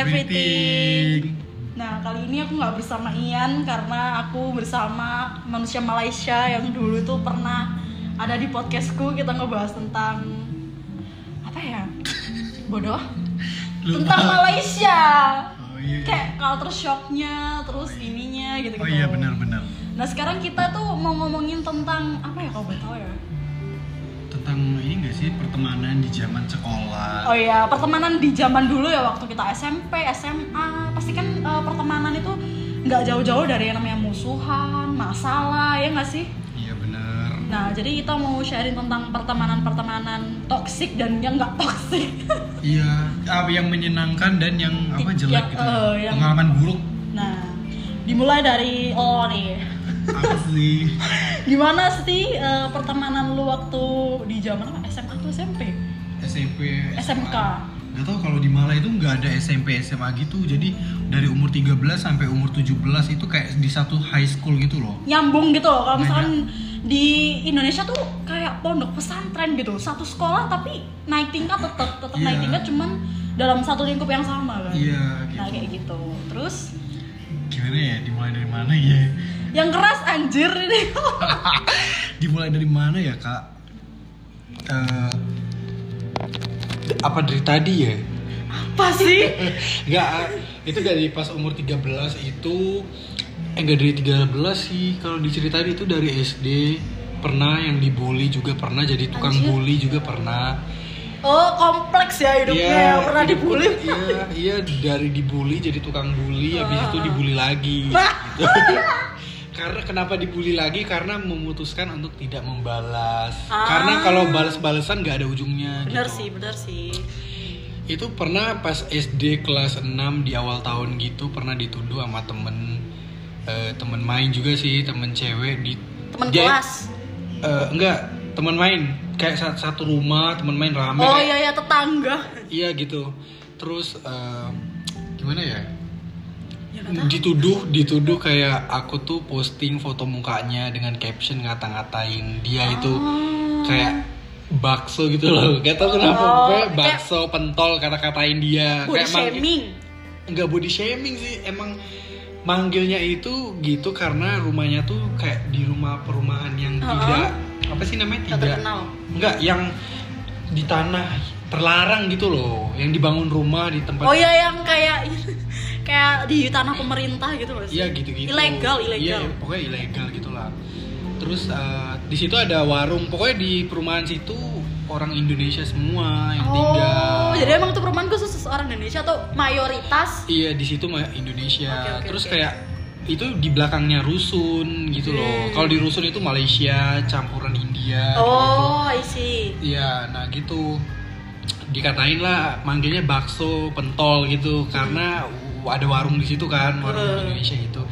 everything. Nah kali ini aku nggak bersama Ian karena aku bersama manusia Malaysia yang dulu tuh pernah ada di podcastku kita ngebahas tentang apa ya bodoh Lupa. tentang Malaysia Oh iya. kayak culture shocknya terus ininya gitu gitu Oh iya benar-benar. nah sekarang kita tuh mau ngomongin tentang apa ya kalau boleh tahu ya Tentang ini enggak sih pertemanan di zaman sekolah? Oh iya, pertemanan di zaman dulu ya waktu kita SMP, SMA, pasti kan eh, pertemanan itu nggak jauh-jauh dari yang namanya musuhan, masalah, ya nggak sih? Iya benar. Nah, jadi kita mau sharing tentang pertemanan-pertemanan toksik dan yang nggak toksik. Iya, apa yang menyenangkan dan yang apa jelek gitu. eh, yang- Pengalaman buruk Nah, dimulai dari oh nih. Sih? Gimana sih eh, pertemanan lu waktu di zaman apa? SMA atau SMP? SMP, SMK. Gak tau kalau di Malang itu nggak ada SMP SMA gitu. Jadi dari umur 13 sampai umur 17 itu kayak di satu high school gitu loh. nyambung gitu loh kalau misalkan di Indonesia tuh kayak pondok pesantren gitu satu sekolah tapi naik tingkat tetap tetap Iya. naik tingkat cuman dalam satu lingkup yang sama kan Iya, nah gitu. kayak gitu terus Gimana ya? Dimulai dari mana ya? Yang keras anjir ini Dimulai dari mana ya, Kak? Eh, apa dari tadi ya? apa sih Enggak, itu dari pas umur 13 itu eh enggak dari 13 sih. Kalau diceritain itu dari SD pernah yang dibully juga pernah jadi tukang Anjir. bully juga pernah. oh kompleks ya hidupnya Iya, pernah hidup- dibully Iya, iya dari dibully jadi tukang bully, habis itu dibully lagi. Gitu. Karena kenapa dibully lagi? Karena memutuskan untuk tidak membalas. Ah. Karena kalau balas-balasan nggak ada ujungnya. bener gitu. sih bener sih Itu pernah pas SD kelas 6 di awal tahun gitu pernah dituduh sama temen eh, temen main juga sih, temen cewek di teman dia- kelas eh, enggak, temen main kayak sa- satu rumah, temen main rame oh iya iya tetangga Iya gitu. Terus eh, gimana ya? Ya nggak. Dituduh, dituduh kayak aku tuh posting foto mukanya dengan caption ngata-ngatain dia itu Oh. kayak bakso gitu loh. Gak tau kenapa Oh, kayak- bakso pentol kata-katain dia. body kayak shaming Enggak body shaming sih, emang manggilnya itu gitu karena rumahnya tuh kayak di rumah perumahan yang Uh-uh. tidak apa sih namanya Nggak tidak terkenal enggak yang di tanah terlarang gitu loh yang dibangun rumah di tempat Oh iya yang kayak kayak di tanah pemerintah gitu loh iya gitu-gitu Ilegal, iya ilegal. pokoknya ilegal gitulah terus eh, di situ ada warung pokoknya di perumahan situ orang Indonesia semua yang tinggal Oh, jadi emang tuh perumahan khusus orang Indonesia atau mayoritas? iya di situ mah Indonesia Oke, oke, terus oke. kayak itu di belakangnya rusun gitu loh Hmm. kalau di rusun itu Malaysia campuran India Oh, I see. gitu. iya nah gitu dikatain lah manggilnya bakso pentol gitu karena ada warung di situ kan warung Hmm. Indonesia itu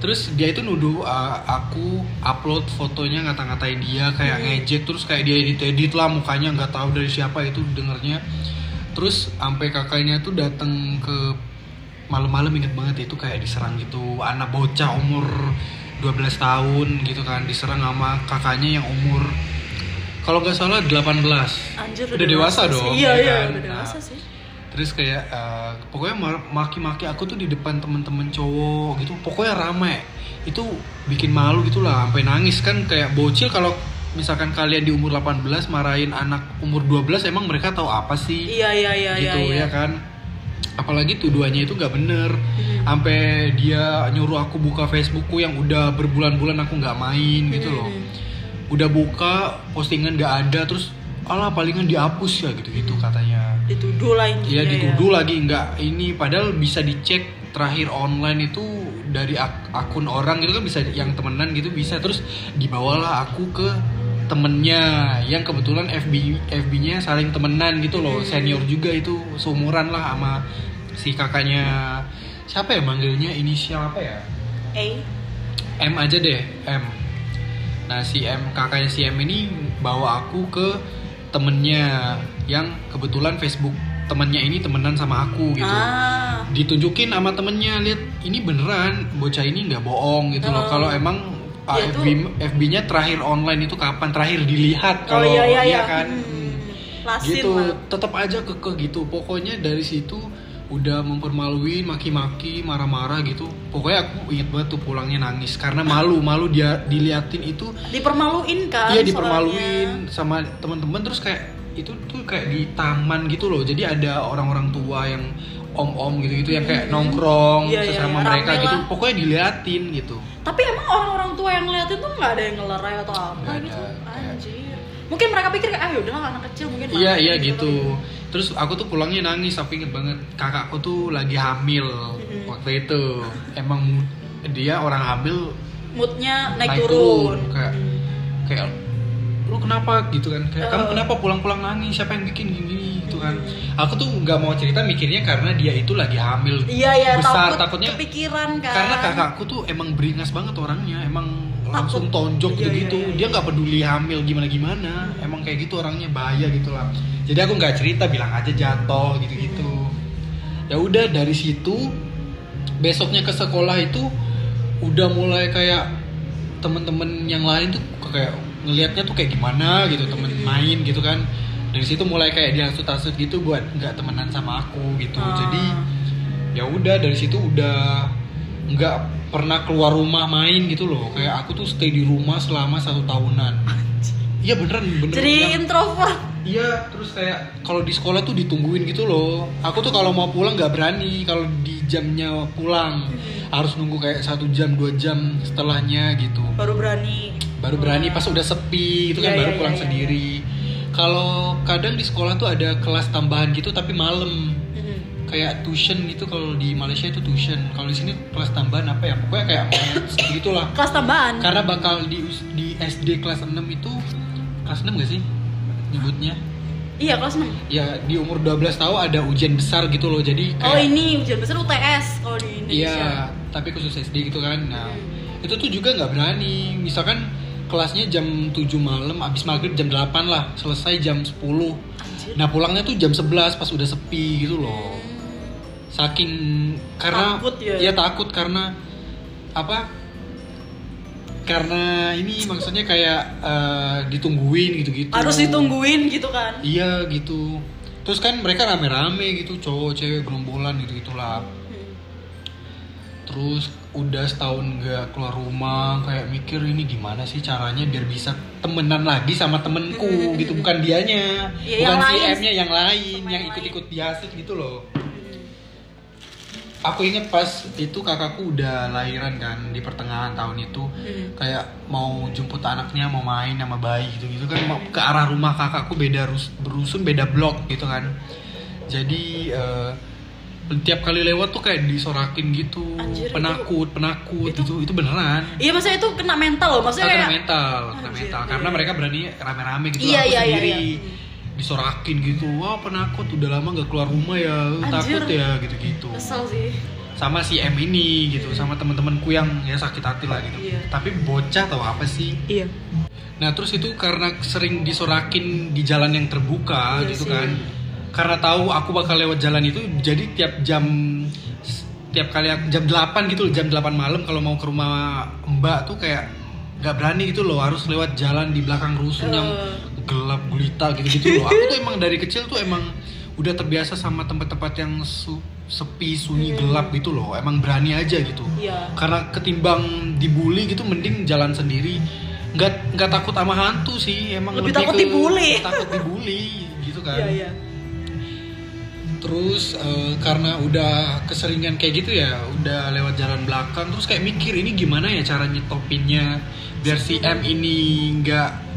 terus dia itu nuduh uh, aku upload fotonya ngata-ngatain dia kayak Hmm. ngejek terus kayak dia edit edit lah mukanya nggak tahu dari siapa itu dengernya terus sampai kakaknya tuh datang ke malam-malam inget banget itu kayak diserang gitu anak bocah umur 12 tahun gitu kan diserang sama kakaknya yang umur kalau nggak salah 18 Anjir udah dewasa, sih. dong Iya, ya iya, kan? udah Nah, dewasa sih. Terus kayak eh, pokoknya ma- maki-maki aku tuh di depan temen-temen cowok gitu pokoknya rame itu bikin malu gitu lah sampai nangis kan kayak bocil kalau misalkan kalian di umur 18 marahin anak umur 12 emang mereka tahu apa sih Iya, iya, iya, gitu iya. ya kan apalagi tuduhannya itu nggak bener Hmm. sampai dia nyuruh aku buka Facebookku yang udah berbulan-bulan aku nggak main gitu loh Hmm. udah buka postingan nggak ada terus alah palingan dihapus ya gitu gitu katanya. Dituduh lah Iya dituduh lagi nggak ini padahal bisa dicek terakhir online itu dari ak- akun orang gitu kan bisa yang temenan gitu bisa. Terus dibawalah aku ke temennya yang kebetulan FB FB-nya saling temenan gitu loh. Hmm. senior juga itu seumuran lah sama si kakaknya. Siapa ya manggilnya? Inisial apa ya? Eh, M aja deh M. Nah si M kakaknya si M ini bawa aku ke temennya yang kebetulan Facebook temennya ini temenan sama aku gitu ah. ditunjukin sama temennya lihat ini beneran bocah ini nggak bohong gitu loh Oh. kalau emang ah, Dia FB FB-nya terakhir online itu kapan terakhir dilihat Oh kalau iya, iya, iya. kan Hmm. Lasin gitu tetap aja kekeh gitu pokoknya dari situ udah mempermalui maki-maki marah-marah gitu. Pokoknya aku inget banget tuh pulangnya nangis. Karena malu malu dia diliatin itu. Dipermaluin kan iya soalnya. dipermaluin sama teman-teman. Terus kayak itu tuh kayak di taman gitu loh. Jadi ada orang-orang tua yang om-om gitu-gitu yang kayak nongkrong Iya, iya, sesama iya, mereka gitu. lah. pokoknya diliatin gitu. Tapi emang orang-orang tua yang ngeliatin tuh nggak ada yang ngelerai atau apa ada, gitu kayak- anjir. Mungkin mereka pikir kayak ah yaudah anak kecil mungkin iya iya gitu ya. Terus aku tuh pulangnya nangis tapi inget banget. Kakakku tuh lagi hamil waktu itu. Emang dia orang hamil moodnya naik, Naik turun, turun, kayak- kayak lu kenapa? gitu kan. Kayak kamu Eh. kenapa pulang-pulang nangis? Siapa yang bikin gini? gitu kan. Aku tuh nggak mau cerita mikirnya karena dia itu lagi hamil iya iya besar. takut takutnya kepikiran kan. karena kakakku tuh emang beringas banget orangnya. Emang langsung tonjok Iya, gitu gitu iya, iya, dia iya. nggak peduli hamil gimana gimana emang kayak gitu orangnya bahaya gitu lah. Jadi aku nggak cerita bilang aja jatuh gitu gitu ya udah dari situ besoknya ke sekolah itu udah mulai kayak temen-temen yang lain tuh kayak ngelihatnya tuh kayak gimana gitu temen main gitu kan. Dari situ mulai kayak dihasut-hasut gitu buat nggak temenan sama aku gitu. Ah. jadi ya udah dari situ udah nggak pernah keluar rumah main gitu loh kayak aku tuh stay di rumah selama satu tahunan iya beneran beneran jadi Yang- introvert Iya, terus kayak kalau di sekolah tuh ditungguin gitu loh. Aku tuh kalau mau pulang nggak berani kalau di jamnya pulang. Harus nunggu kayak satu jam dua jam setelahnya gitu. baru berani Baru berani pas udah sepi gitu Iya, kan baru iya, pulang iya, sendiri. Kalau kadang di sekolah tuh ada kelas tambahan gitu tapi malam. Kayak tuition gitu kalau di Malaysia itu tuition. Kalau di sini kelas tambahan apa ya? Pokoknya kayak maths gitulah. kelas tambahan Karena bakal di di SD kelas 6 itu kelas 6 gak sih nyebutnya? iya kelas 6 ya di umur 12 tahun ada ujian besar gitu loh jadi kayak oh ini ujian besar UTS kalau di Indonesia iya tapi khusus SD gitu kan nah itu tuh juga nggak berani misalkan kelasnya jam 7 malam abis maghrib jam 8 lah selesai jam 10 Anjir. nah pulangnya tuh jam 11 pas udah sepi gitu loh saking karena Takut ya? iya takut karena apa karena ini maksudnya kayak eh, ditungguin gitu-gitu harus ditungguin gitu kan Iya gitu. Terus kan mereka rame-rame gitu, cowok, cewek, gerombolan gitu gitulah. Hmm. Terus udah setahun nggak keluar rumah, kayak mikir ini gimana sih caranya biar bisa temenan lagi sama temenku gitu, bukan dianya, Iya, bukan yang si lain. M-nya yang lain, yang ikut-ikut biasa gitu loh. Aku inget pas itu kakakku udah lahiran kan di pertengahan tahun itu, Hmm. kayak mau jemput anaknya mau main sama bayi gitu gitu kan. Mau ke arah rumah kakakku beda rus, berusun beda blok gitu kan. Jadi eh, tiap kali lewat tuh kayak disorakin gitu. Anjir, itu- penakut penakut. itu- itu itu beneran. Iya maksudnya itu kena mental loh. Maksudnya kena kayak mental kena Anjir, mental. iya, karena iya. mereka berani rame-rame gitu Iya, aku iya, iya, sendiri. iya. Disorakin gitu. Wah penakut udah lama gak keluar rumah ya. Anjir. takut ya gitu-gitu. Kesel sih. Sama si M ini gitu. Sama teman-temanku yang ya sakit hati lah gitu. Iya. tapi bocah atau apa sih? Iya. Nah terus itu karena sering disorakin di jalan yang terbuka Iya gitu sih. kan. Karena tahu aku bakal lewat jalan itu Jadi tiap jam Tiap kali aku- jam 8 gitu loh Jam 8 malam kalau mau ke rumah mbak tuh kayak nggak berani gitu loh Harus lewat jalan di belakang rusun yang Eh. Gelap gulita gitu-gitu loh. Aku tuh emang dari kecil tuh emang Udah terbiasa sama tempat-tempat yang su- sepi, sunyi, gelap gitu loh. Emang berani aja gitu. Iya. Karena ketimbang dibully gitu mending jalan sendiri. Nggak nggak takut sama hantu sih. Emang Lebih lebih, takut ke- dibully. takut dibully gitu kan. Iya iya. Terus eh, karena udah keseringan kayak gitu ya udah lewat jalan belakang terus kayak mikir ini gimana ya cara nyetopinnya? Biar si M ini nggak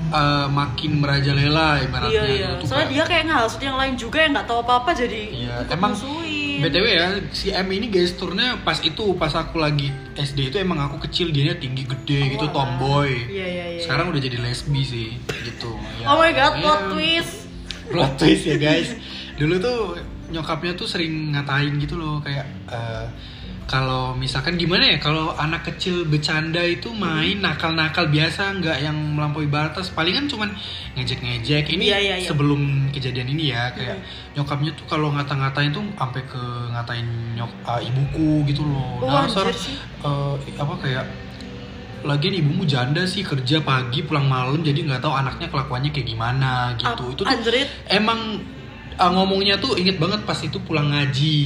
eh, makin merajalela ibaratnya iya iya gitu soalnya kayak- dia kayak ngasut yang lain juga yang nggak tahu apa apa jadi Iya, emang musuhin. BTW ya, si M ini gesturnya pas itu pas aku lagi SD itu emang aku kecil dia tinggi gede gitu Wah. tomboy. iya iya iya Sekarang udah jadi lesbi sih gitu. Ya, oh my god ya, plot twist Plot twist ya guys. Dulu tuh nyokapnya tuh sering ngatain gitu loh kayak eh, kalau misalkan gimana ya kalau anak kecil bercanda itu main nakal-nakal biasa nggak yang melampaui batas. Palingan cuman ngejek-ngejek ini Iya, iya, iya. sebelum kejadian ini ya kayak nyokapnya tuh kalau ngata-ngatain tuh sampai ke ngatain nyok ah, ibuku gitu loh. Oh, sih. eh, apa kayak lagian ibumu janda sih kerja pagi pulang malam jadi nggak tahu anaknya kelakuannya kayak gimana gitu. Ap- itu tuh anjrit. emang ah, ngomongnya tuh inget banget pas itu pulang ngaji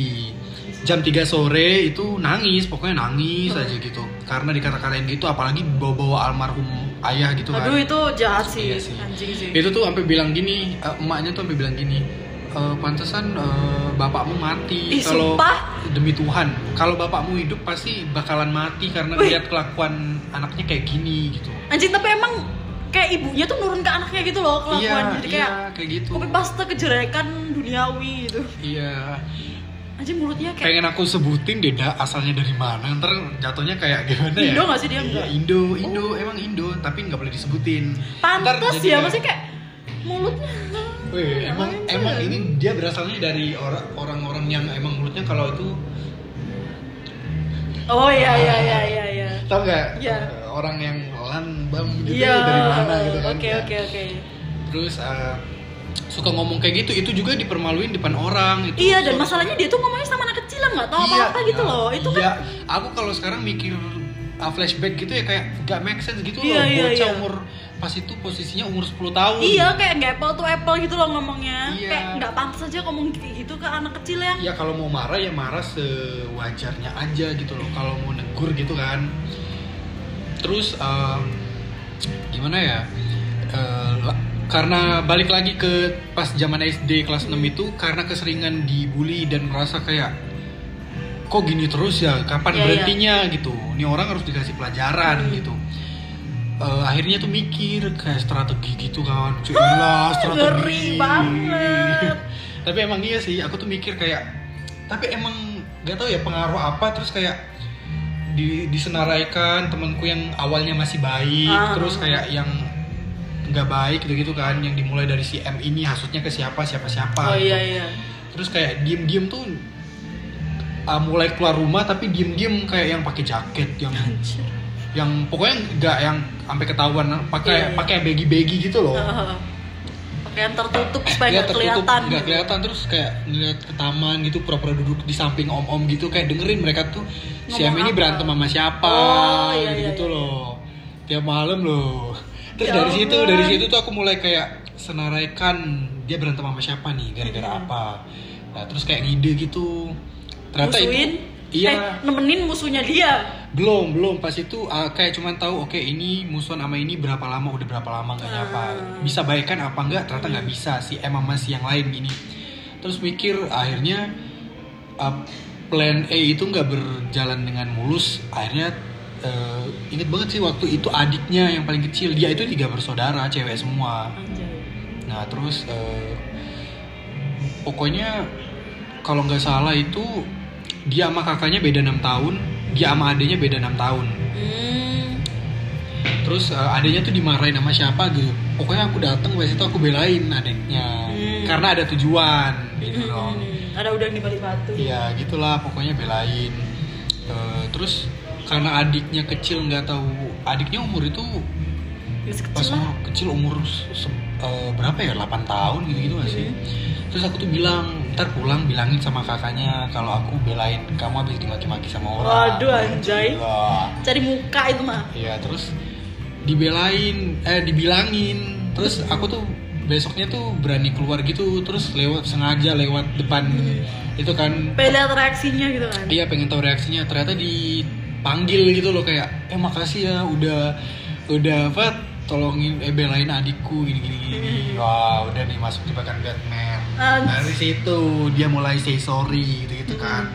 jam 3 sore itu nangis pokoknya nangis aja gitu. Karena dikata-katain gitu apalagi bawa-bawa almarhum ayah gitu kan. Aduh itu jahat sih, Iya sih. anjing sih. itu tuh sampai bilang gini eh, emaknya tuh sampai bilang gini "Eh, pantesan eh, bapakmu mati kalau demi Tuhan. Kalau bapakmu hidup pasti bakalan mati karena Wih. lihat kelakuan anaknya kayak gini gitu. Anjing tapi emang kayak ibunya tuh nurun ke anaknya gitu loh kelakuan. Iya jadi iya kayak kayak gitu. kopi paste kejelekan duniawi gitu. iya Anjing mulutnya kayak pengen aku sebutin deh dah asalnya dari mana ntar jatuhnya kayak gimana ya Indo nggak sih dia? Iya, Enggak. Indo Indo emang Indo tapi nggak boleh disebutin jadi ya, masih kayak mulutnya. Wih, emang Anjir. emang ini dia berasalnya dari orang orang-orang yang emang mulutnya kalau itu Oh iya iya iya iya iya. tau nggak Iya. Orang yang lambam gitu Iya. dari mana gitu kan Oke Ya. oke oke. terus eh, suka ngomong kayak gitu itu juga dipermaluin depan orang itu Iya dan masalahnya dia tuh ngomongnya sama anak kecil nggak tahu Iya, apa-apa gitu iya, loh. Itu iya. kan aku kalau sekarang mikir uh, flashback gitu ya kayak gak make sense gitu Iya, loh iya, bocah iya. umur pas itu posisinya umur 10 tahun Iya kayak nggak apple to apple gitu loh ngomongnya. Iya. Kayak nggak pantas aja ngomong gitu ke anak kecil yang ya kalau mau marah ya marah sewajarnya aja gitu loh kalau mau negur gitu kan terus um, gimana ya karena balik lagi ke pas zaman SD kelas 6 itu karena keseringan dibully dan merasa kayak kok gini terus ya kapan Iya, iya. berhentinya gitu ini orang harus dikasih pelajaran Hmm. gitu Eh, akhirnya tuh mikir kayak strategi gitu kan cuy lah strategi banget. tapi emang iya sih aku tuh mikir kayak tapi emang gak tahu ya pengaruh apa terus kayak di disenaraikan temanku yang awalnya masih baik Ah. terus kayak yang nggak baik gitu gitu kan yang dimulai dari si M ini hasutnya ke siapa siapa siapa Oh iya iya. terus kayak diem diem tuh ah, mulai keluar rumah tapi diem diem kayak yang pakai jaket yang Anjir. yang pokoknya nggak yang sampai ketahuan pakai Iya, iya. pakai baggy baggy gitu loh Heeh. Pakaian tertutup supaya Iya, nggak kelihatan. nggak gitu. kelihatan terus kayak ngeliat ke taman gitu pura-pura duduk di samping om-om gitu kayak dengerin mereka tuh si M Ngomong ini apa? berantem sama siapa Oh, iya, gitu, iya, gitu iya. loh tiap malam loh terus Ya dari situ ampun. dari situ tuh aku mulai kayak senaraikan dia berantem sama siapa nih gara-gara Hmm. apa nah terus kayak ngide gitu ternyata Musuhin? itu iya Eh, nemenin musuhnya dia. belum belum pas itu uh, kayak cuman tahu oke ini musuhan sama ini berapa lama udah berapa lama nggak nyapa Hmm. bisa baikan apa enggak ternyata nggak bisa si M sama si yang lain gini terus mikir akhirnya uh, plan A itu nggak berjalan dengan mulus akhirnya uh, inget banget sih waktu itu adiknya yang paling kecil dia itu tiga bersaudara cewek semua Anjay. nah terus uh, pokoknya kalau nggak salah itu dia sama kakaknya beda enam tahun dia sama adiknya beda enam tahun Hmm. terus uh, adiknya tuh dimarahin sama siapa gitu pokoknya aku datang pas itu aku belain adiknya Hmm. karena ada tujuan gitu loh Hmm. Ada udang di balik batu. iya gitulah pokoknya belain Uh, terus karena adiknya kecil nggak tahu adiknya umur itu Masih pas kecil lah. umur kecil umur uh, berapa ya 8 tahun gitu gitu gak sih Hmm. terus aku tuh bilang ntar pulang bilangin sama kakaknya kalau aku belain kamu habis dimaki-maki sama orang Waduh, anjay. Wah. Cari muka itu mah. Iya terus dibelain, eh dibilangin, terus aku tuh besoknya tuh berani keluar gitu, terus lewat sengaja lewat depan itu kan, Pengen reaksinya gitu kan. iya pengen tahu reaksinya, ternyata dipanggil gitu loh kayak, eh makasih ya udah udah apa tolongin eh belain adikku gini gini gini, wah udah nih masuk jebakan Batman. Anjir. Dari situ dia mulai say sorry gitu gitu kan.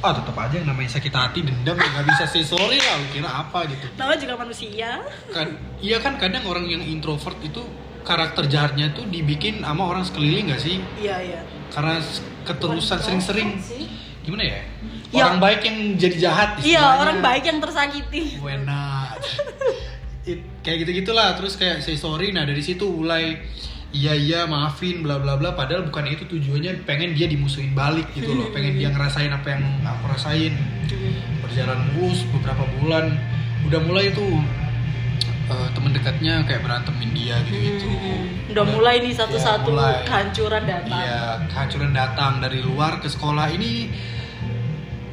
Ah tetap aja yang namanya sakit hati dendam ya nggak bisa say sorry lah, kira apa gitu Namanya juga manusia. kan iya kan kadang orang yang introvert itu karakter jahatnya tuh dibikin sama orang sekeliling gak sih Iya iya. karena keterusan sering-sering gimana ya Ya. orang baik yang jadi jahat Iya orang baik yang tersakiti. enak It- kayak gitu gitulah terus kayak say sorry nah dari situ mulai iya iya maafin bla bla bla padahal bukan itu tujuannya pengen dia dimusuhin balik gitu loh pengen dia ngerasain apa yang aku rasain berjalan mulus beberapa bulan udah mulai tuh eh, temen dekatnya kayak berantemin dia gitu gitu Hmm. Udah mulai nih satu-satu mulai. kehancuran datang. iya kehancuran datang dari luar ke sekolah ini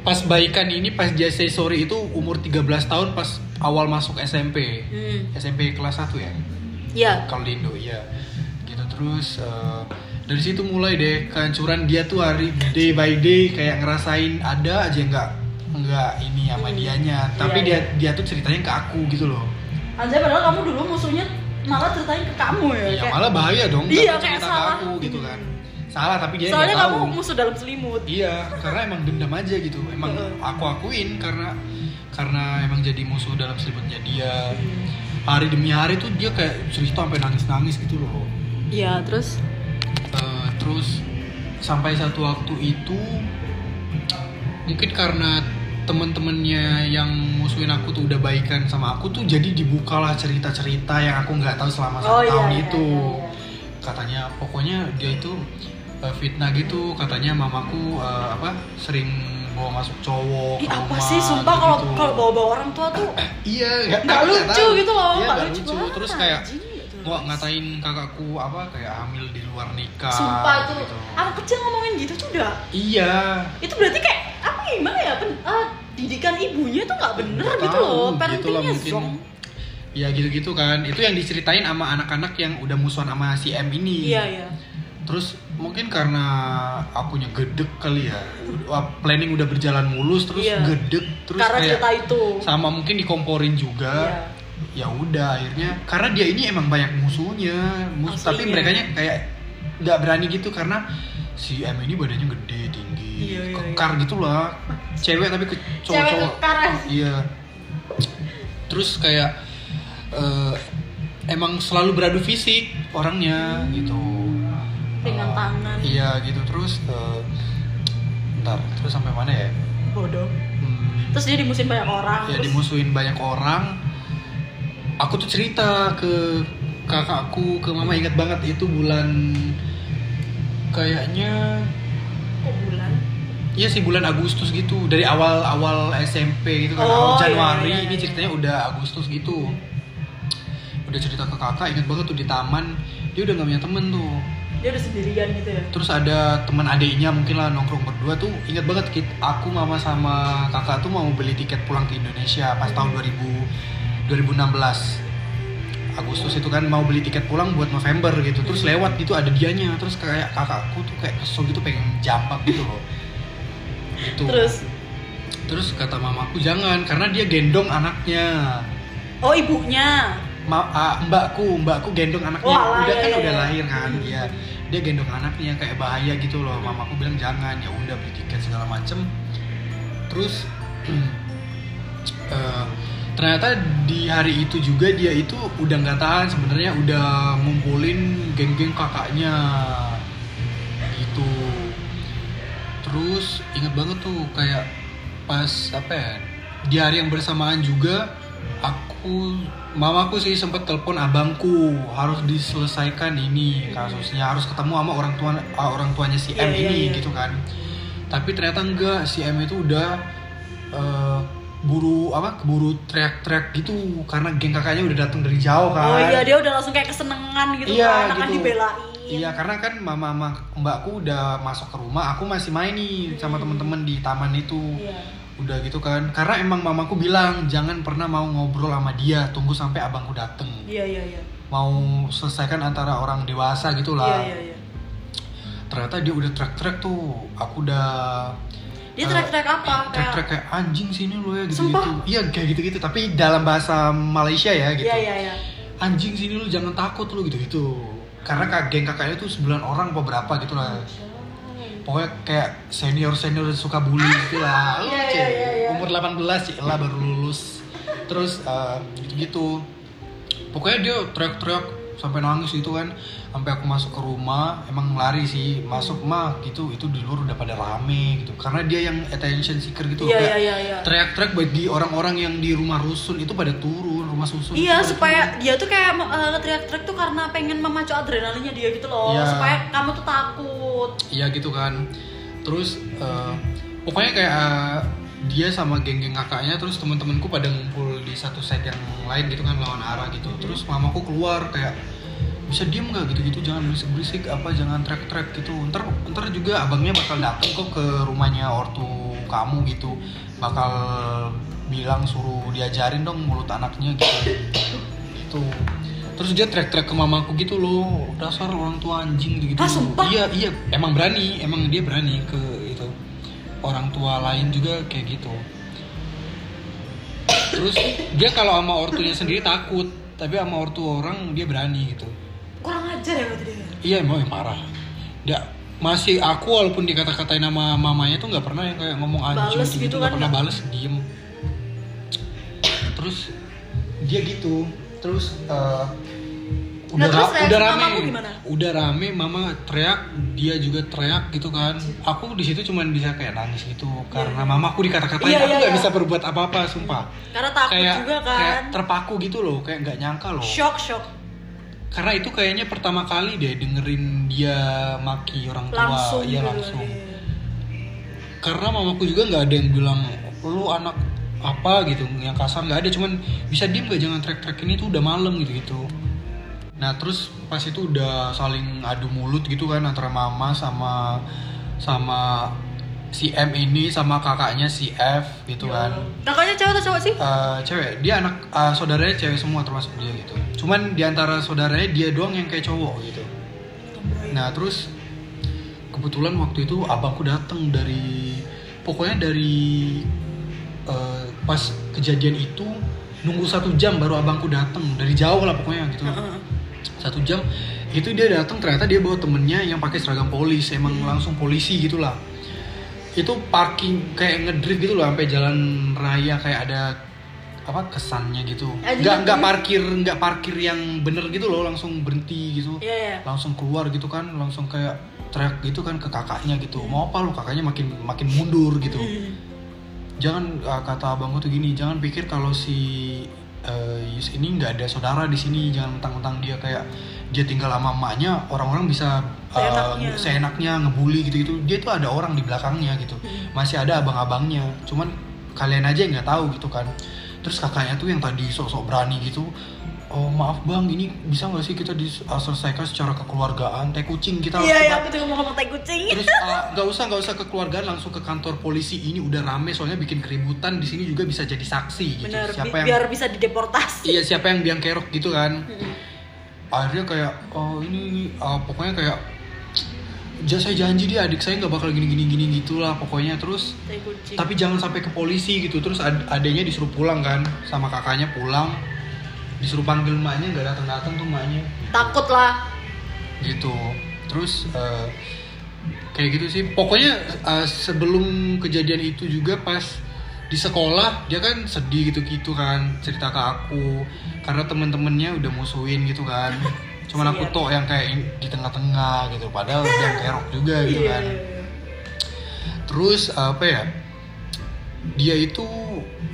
pas baikan ini pas dia say sorry itu umur 13 tahun pas awal masuk SMP Hmm. SMP kelas 1 ya Iya. kalau di Indo iya gitu terus eh, dari situ mulai deh kehancuran dia tuh hari day by day kayak ngerasain ada aja nggak nggak ini sama Hmm. dianya tapi Iya, dia dia tuh ceritanya ke aku gitu loh Anjay padahal kamu dulu musuhnya malah ceritain ke kamu ya. ya kayak- malah bahaya dong Iya, kayak cerita ke salah. aku gitu kan salah tapi dia Soalnya kamu tahu. musuh dalam selimut. iya karena emang dendam aja gitu. Emang aku akuin karena karena emang jadi musuh dalam selimutnya dia. Hari demi hari tuh dia kayak cerita sampai nangis nangis gitu loh. Iya, terus? Eh, terus sampai satu waktu itu mungkin karena temen-temennya yang musuhin aku tuh udah baikan sama aku tuh jadi dibukalah cerita-cerita yang aku nggak tahu selama satu Oh, iya, tahun iya, itu. iya, iya. katanya pokoknya dia itu eh, fitnah gitu katanya mamaku eh, apa sering bawa masuk cowok Ih, apa rumah, sih sumpah kalau gitu-gitu. kalau bawa-bawa orang tua tuh iya nggak lucu tahu. gitu loh, iya, nggak lucu, lucu terus kayak Anjing, gitu. Wah ngatain kakakku apa kayak hamil di luar nikah Sumpah tuh gitu. anak kecil ngomongin gitu tuh udah Iya. itu berarti kayak apa ya, gimana ya pen, ah, didikan ibunya tuh nggak bener Nggak gitu loh gitu parentingnya mungkin. zong Ya gitu-gitu kan. Itu yang diceritain sama anak-anak yang udah musuhan sama si M ini. iya iya Terus mungkin karena akunya gedek kali ya. Planning udah berjalan mulus terus Iya. gedek terus karena kayak cerita itu sama mungkin dikomporin juga. Ya udah akhirnya karena dia ini emang banyak musuhnya. Mus Aslinya. tapi mereka kayak nggak berani gitu karena si M ini badannya gede, tinggi, Iya, iya, kekar gitu lah. Cewek tapi ke cowok-cowok. Iya. Terus kayak eh, emang selalu beradu fisik orangnya gitu. Pegang Eh, tangan. Iya gitu terus. eh, ntar terus sampai mana ya? bodoh Hmm, terus dia dimusuhin banyak orang ya terus dimusuhin banyak orang. Aku tuh cerita ke kakakku ke mama ingat banget itu bulan kayaknya kok bulan Iya sih bulan Agustus gitu dari awal awal SMP gitu kan Oh, awal iya, Januari iya, iya. ini ceritanya udah Agustus gitu udah cerita ke kakak inget banget tuh di taman dia udah gak punya temen tuh dia udah sendirian gitu ya? Terus ada teman adiknya mungkin lah nongkrong berdua tuh inget banget kit. Aku mama sama kakak tuh mau beli tiket pulang ke Indonesia pas tahun 2000 2016 Agustus itu kan mau beli tiket pulang buat November gitu. Terus lewat gitu ada dianya. Terus kayak kakakku tuh kayak kesel gitu pengen jambak gitu loh. Itu terus? Terus kata mamaku jangan karena dia gendong anaknya. Oh ibunya? Ma ah, mbakku mbakku gendong anaknya. Wah, udah iya, kan iya, udah iya. lahir kan dia dia gendong anaknya kayak bahaya gitu loh. Mamaku bilang jangan ya udah beli tiket segala macem. Terus eh, ternyata di hari itu juga dia itu udah nggak tahan. Sebenarnya udah ngumpulin geng-geng kakaknya. Gitu. Terus inget banget tuh kayak pas apa ya di hari yang bersamaan juga aku mamaku sih sempet telepon abangku harus diselesaikan ini kasusnya harus ketemu sama orang tua ah, orang tuanya si M Iya, iya, ini iya. gitu kan tapi ternyata enggak si M itu udah eh, buru apa keburu teriak-teriak gitu karena geng kakaknya udah datang dari jauh kan oh iya dia udah langsung kayak kesenengan gitu Iya, kan akan gitu. dibelain Iya karena kan mama sama mbakku udah masuk ke rumah, aku masih main nih sama temen-temen di taman itu. Iya. Udah gitu kan. Karena emang mamaku bilang jangan pernah mau ngobrol sama dia, tunggu sampai abangku dateng. iya iya iya Mau selesaikan antara orang dewasa gitu iya iya iya Ternyata dia udah trek-trek tuh. Aku udah dia eh, track-track apa trek-trek kayak kayak anjing sini lo ya gitu-gitu. Iya kayak gitu-gitu. Tapi dalam bahasa Malaysia ya gitu. iya iya iya Anjing sini lu jangan takut lu gitu-gitu. Karena geng kakaknya tuh 9 orang apa berapa gitu lah. Pokoknya kayak senior senior suka bully gitu lah Iya, Lucu. iya, iya, iya. umur 18 sih lah baru lulus terus gitu gitu pokoknya dia teriak-teriak sampai nangis gitu kan. Sampai aku masuk ke rumah emang lari sih. Masuk mah gitu itu di luar udah pada rame gitu. Karena dia yang attention seeker gitu iya kayak iya iya iya. teriak-teriak bagi orang-orang yang di rumah rusun itu pada turun rumah susun Iya itu pada supaya turun. dia tuh kayak uh, teriak-teriak tuh karena pengen memacu adrenalinnya dia gitu loh. Iya. supaya kamu tuh takut. Iya gitu kan. Terus eh, pokoknya kayak eh, dia sama geng-geng kakaknya terus teman-temanku pada ngumpul di satu set yang lain gitu kan lawan arah gitu. Terus mamaku keluar kayak bisa diem nggak? gitu-gitu jangan berisik-berisik apa jangan track-track gitu. Ntar ntar juga abangnya bakal dateng kok ke rumahnya ortu kamu gitu. Bakal bilang suruh diajarin dong mulut anaknya gitu. Gitu. Terus dia trek-trek ke mamaku gitu loh. Dasar orang tua anjing gitu Ah, sumpah? iya iya. Emang berani emang dia berani ke itu orang tua lain juga kayak gitu. Terus dia kalau sama ortunya sendiri takut tapi sama ortu orang dia berani gitu. Kurang ajar ya berarti dia? Iya emang yang marah dia masih aku walaupun dikata-katain nama mamanya tuh nggak pernah yang kayak ngomong anjing Bales gitu, gitu nggak kan, pernah bales diem. Terus dia gitu. Terus eh, udah Nah, terus ra- udah rame. gimana? udah rame mama teriak dia juga teriak gitu kan. Aku di situ cuman bisa kayak nangis gitu karena mamaku dikata-katain Iya, aku iya, nggak iya. bisa berbuat apa-apa sumpah. Karena takut kayak juga kan. kayak terpaku gitu loh kayak nggak nyangka loh. Shock shock. Karena itu kayaknya pertama kali deh dengerin dia maki orang tua. Langsung iya gitu langsung. iya. karena mamaku juga nggak ada yang bilang lu anak apa gitu yang kasar nggak ada. Cuman bisa diem gak jangan trek-trek ini tuh udah malam gitu gitu nah terus pas itu udah saling adu mulut gitu kan antara mama sama sama si M ini sama kakaknya si F gitu kan. Kakaknya cewek atau cowok sih? Eh, cewek. Dia anak eh, saudaranya cewek semua termasuk dia gitu. Cuman di antara saudaranya dia doang yang kayak cowok gitu. Nah terus kebetulan waktu itu abangku datang dari pokoknya dari eh, pas kejadian itu nunggu satu jam baru abangku datang dari jauh lah pokoknya gitu. Satu jam itu dia datang ternyata dia bawa temennya yang pakai seragam polis emang langsung polisi gitulah itu parking kayak ngedrift gitu loh sampai jalan raya kayak ada apa kesannya gitu nggak nggak anjing. parkir nggak parkir yang bener gitu loh langsung berhenti gitu Iya, iya. langsung keluar gitu kan langsung kayak teriak gitu kan ke kakaknya gitu mau apa lu kakaknya makin makin mundur gitu Hmm. jangan uh, kata abangku tuh gini jangan pikir kalau si uh, Yus ini nggak ada saudara di sini jangan mentang-mentang dia. Kayak dia tinggal sama emaknya orang-orang bisa uh, Seenaknya. seenaknya ngebully gitu-gitu. Dia tuh ada orang di belakangnya gitu. Masih ada abang-abangnya. Cuman kalian aja yang nggak tahu gitu kan. Terus kakaknya tuh yang tadi sok-sok berani gitu oh maaf bang. Ini bisa nggak sih kita diselesaikan secara kekeluargaan? Teh kucing kita iya iya aku juga mau ngomong tai kucing. Terus uh, nggak usah nggak usah kekeluargaan langsung ke kantor polisi. Ini udah rame soalnya bikin keributan. Di sini juga bisa jadi saksi gitu. bener bi- siapa yang biar bisa dideportasi. Iya siapa yang biang kerok gitu kan. Mm-mm. Akhirnya kayak oh ini, ini uh, pokoknya kayak "Ja, saya janji dia adik saya nggak bakal gini gini gini gitulah pokoknya. Terus tai kucing. tapi jangan sampai ke polisi gitu. Terus ad- adanya disuruh pulang kan sama kakaknya pulang disuruh panggil emaknya nggak datang datang tuh emaknya. Takut lah. Gitu. Terus eh, kayak gitu sih. Pokoknya eh, sebelum kejadian itu juga pas di sekolah dia kan sedih gitu gitu kan cerita ke aku. Karena temen-temennya udah musuhin gitu kan. Cuman aku tok yang kayak di tengah-tengah gitu. Padahal dia kerok juga gitu Iya, kan. iya, iya. terus apa ya dia itu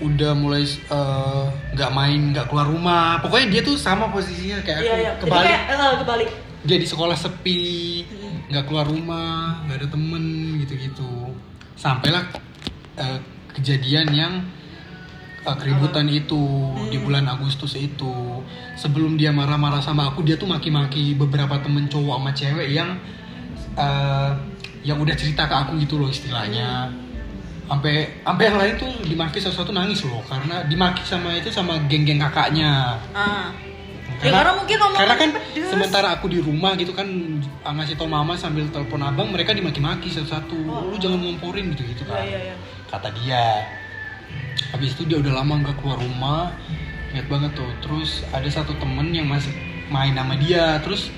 udah mulai eh, nggak main nggak keluar rumah. Pokoknya dia tuh sama posisinya kayak iya aku iya. Jadi kebalik. kayak eh, kebalik. Dia di sekolah sepi Mm. nggak keluar rumah nggak ada temen gitu-gitu. Sampailah eh, kejadian yang eh, keributan itu di Hmm. bulan Agustus itu. Sebelum dia marah-marah sama aku dia tuh maki-maki beberapa temen cowok sama cewek yang eh, yang udah cerita ke aku gitu loh istilahnya sampai sampai yang lain tuh dimaki satu-satu nangis loh. Karena dimaki sama itu sama geng-geng kakaknya. Ah. Ya karena mungkin karena kan pedes. sementara aku di rumah gitu kan ngasih tau mama sambil telepon abang mereka dimaki-maki satu-satu. Oh. lu jangan ngomporin gitu gitu kan. Iya iya. Kata dia. Habis itu dia udah lama nggak keluar rumah. Ingat banget tuh. Terus ada satu temen yang masih main sama dia. Terus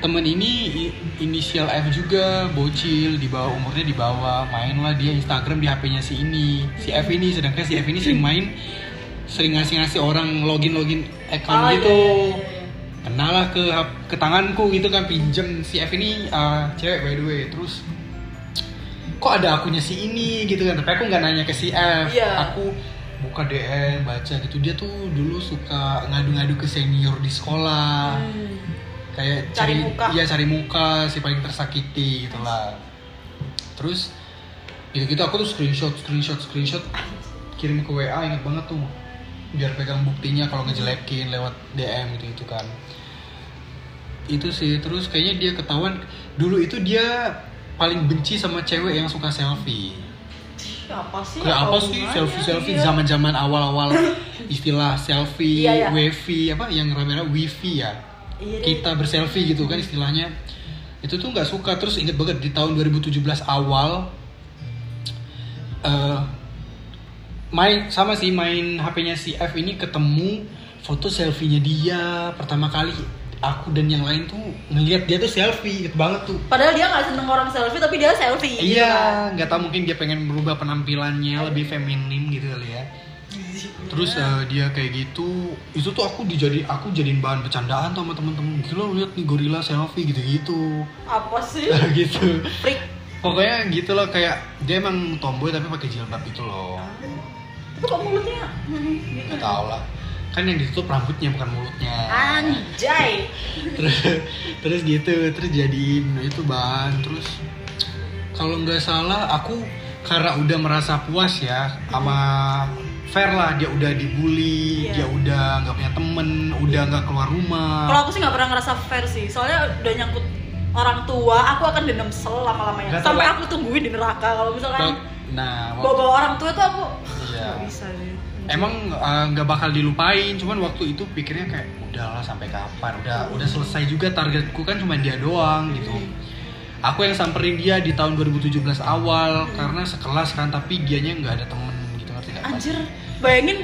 temen ini inisial F juga bocil di bawah umurnya di bawah. Main lah dia Instagram di HP-nya si ini. Si F ini sedangkan si F ini sering main sering ngasih-ngasih orang login login account Oh, gitu. iya, iya, iya. kenal lah ke ke tanganku gitu kan pinjem si F ini uh, cewek by the way. Terus kok ada akunnya si ini gitu kan? Tapi aku nggak nanya ke si F. Iya. aku buka DM baca gitu. Dia tuh dulu suka ngadu-ngadu ke senior di sekolah. Hmm. Kayak Cari cari, muka. iya cari muka si paling tersakiti gitulah terus gitu gitu aku tuh screenshot screenshot screenshot kirim ke WA inget banget tuh biar pegang buktinya kalau ngejelekin lewat DM gitu gitu kan itu sih terus kayaknya dia ketahuan dulu itu dia paling benci sama cewek yang suka selfie Apa sih? kayak apa sih selfie selfie Iya. zaman zaman awal awal istilah selfie Iya, iya. wifi apa yang rame-rame wifi ya. Kita berselfie gitu kan istilahnya. Itu tuh nggak suka. Terus inget banget di tahun 2017 awal eh main sama sih main HP-nya si F ini ketemu foto selfie-nya dia pertama kali. Aku dan yang lain tuh ngelihat dia tuh selfie gitu banget tuh. Padahal dia nggak seneng orang selfie, tapi dia selfie. gitu kan. iya nggak tahu mungkin dia pengen merubah penampilannya lebih feminim gitu kali ya terus eh, dia kayak gitu itu tuh aku dijadi aku jadiin bahan bercandaan sama temen-temen gila lihat nih gorila selfie gitu-gitu Apa sih? gitu Freak. pokoknya gitu loh kayak dia emang tomboy tapi pakai jilbab gitu loh Tapi kok mulutnya? Hmm, gitu. tahu lah kan yang ditutup rambutnya bukan mulutnya Anjay. terus terus gitu terus jadiin itu bahan terus kalau nggak salah aku karena udah merasa puas ya sama fair lah dia udah dibully Iya. dia udah nggak punya temen udah nggak keluar rumah Kalau aku sih nggak pernah ngerasa fair sih, soalnya udah nyangkut orang tua, aku akan dendam sel lama-lamanya. Nggak tahu, Sampai aku tungguin di neraka. Kalau misalkan nah waktu- bawa-bawa orang tua tuh aku Iya. nggak bisa sih. emang eh, nggak bakal dilupain cuman waktu itu pikirnya kayak udahlah sampai kapan udah udah selesai juga targetku kan cuma dia doang gitu aku yang samperin dia di tahun 2017 awal karena sekelas kan tapi dianya nggak ada temen Anjir, bayangin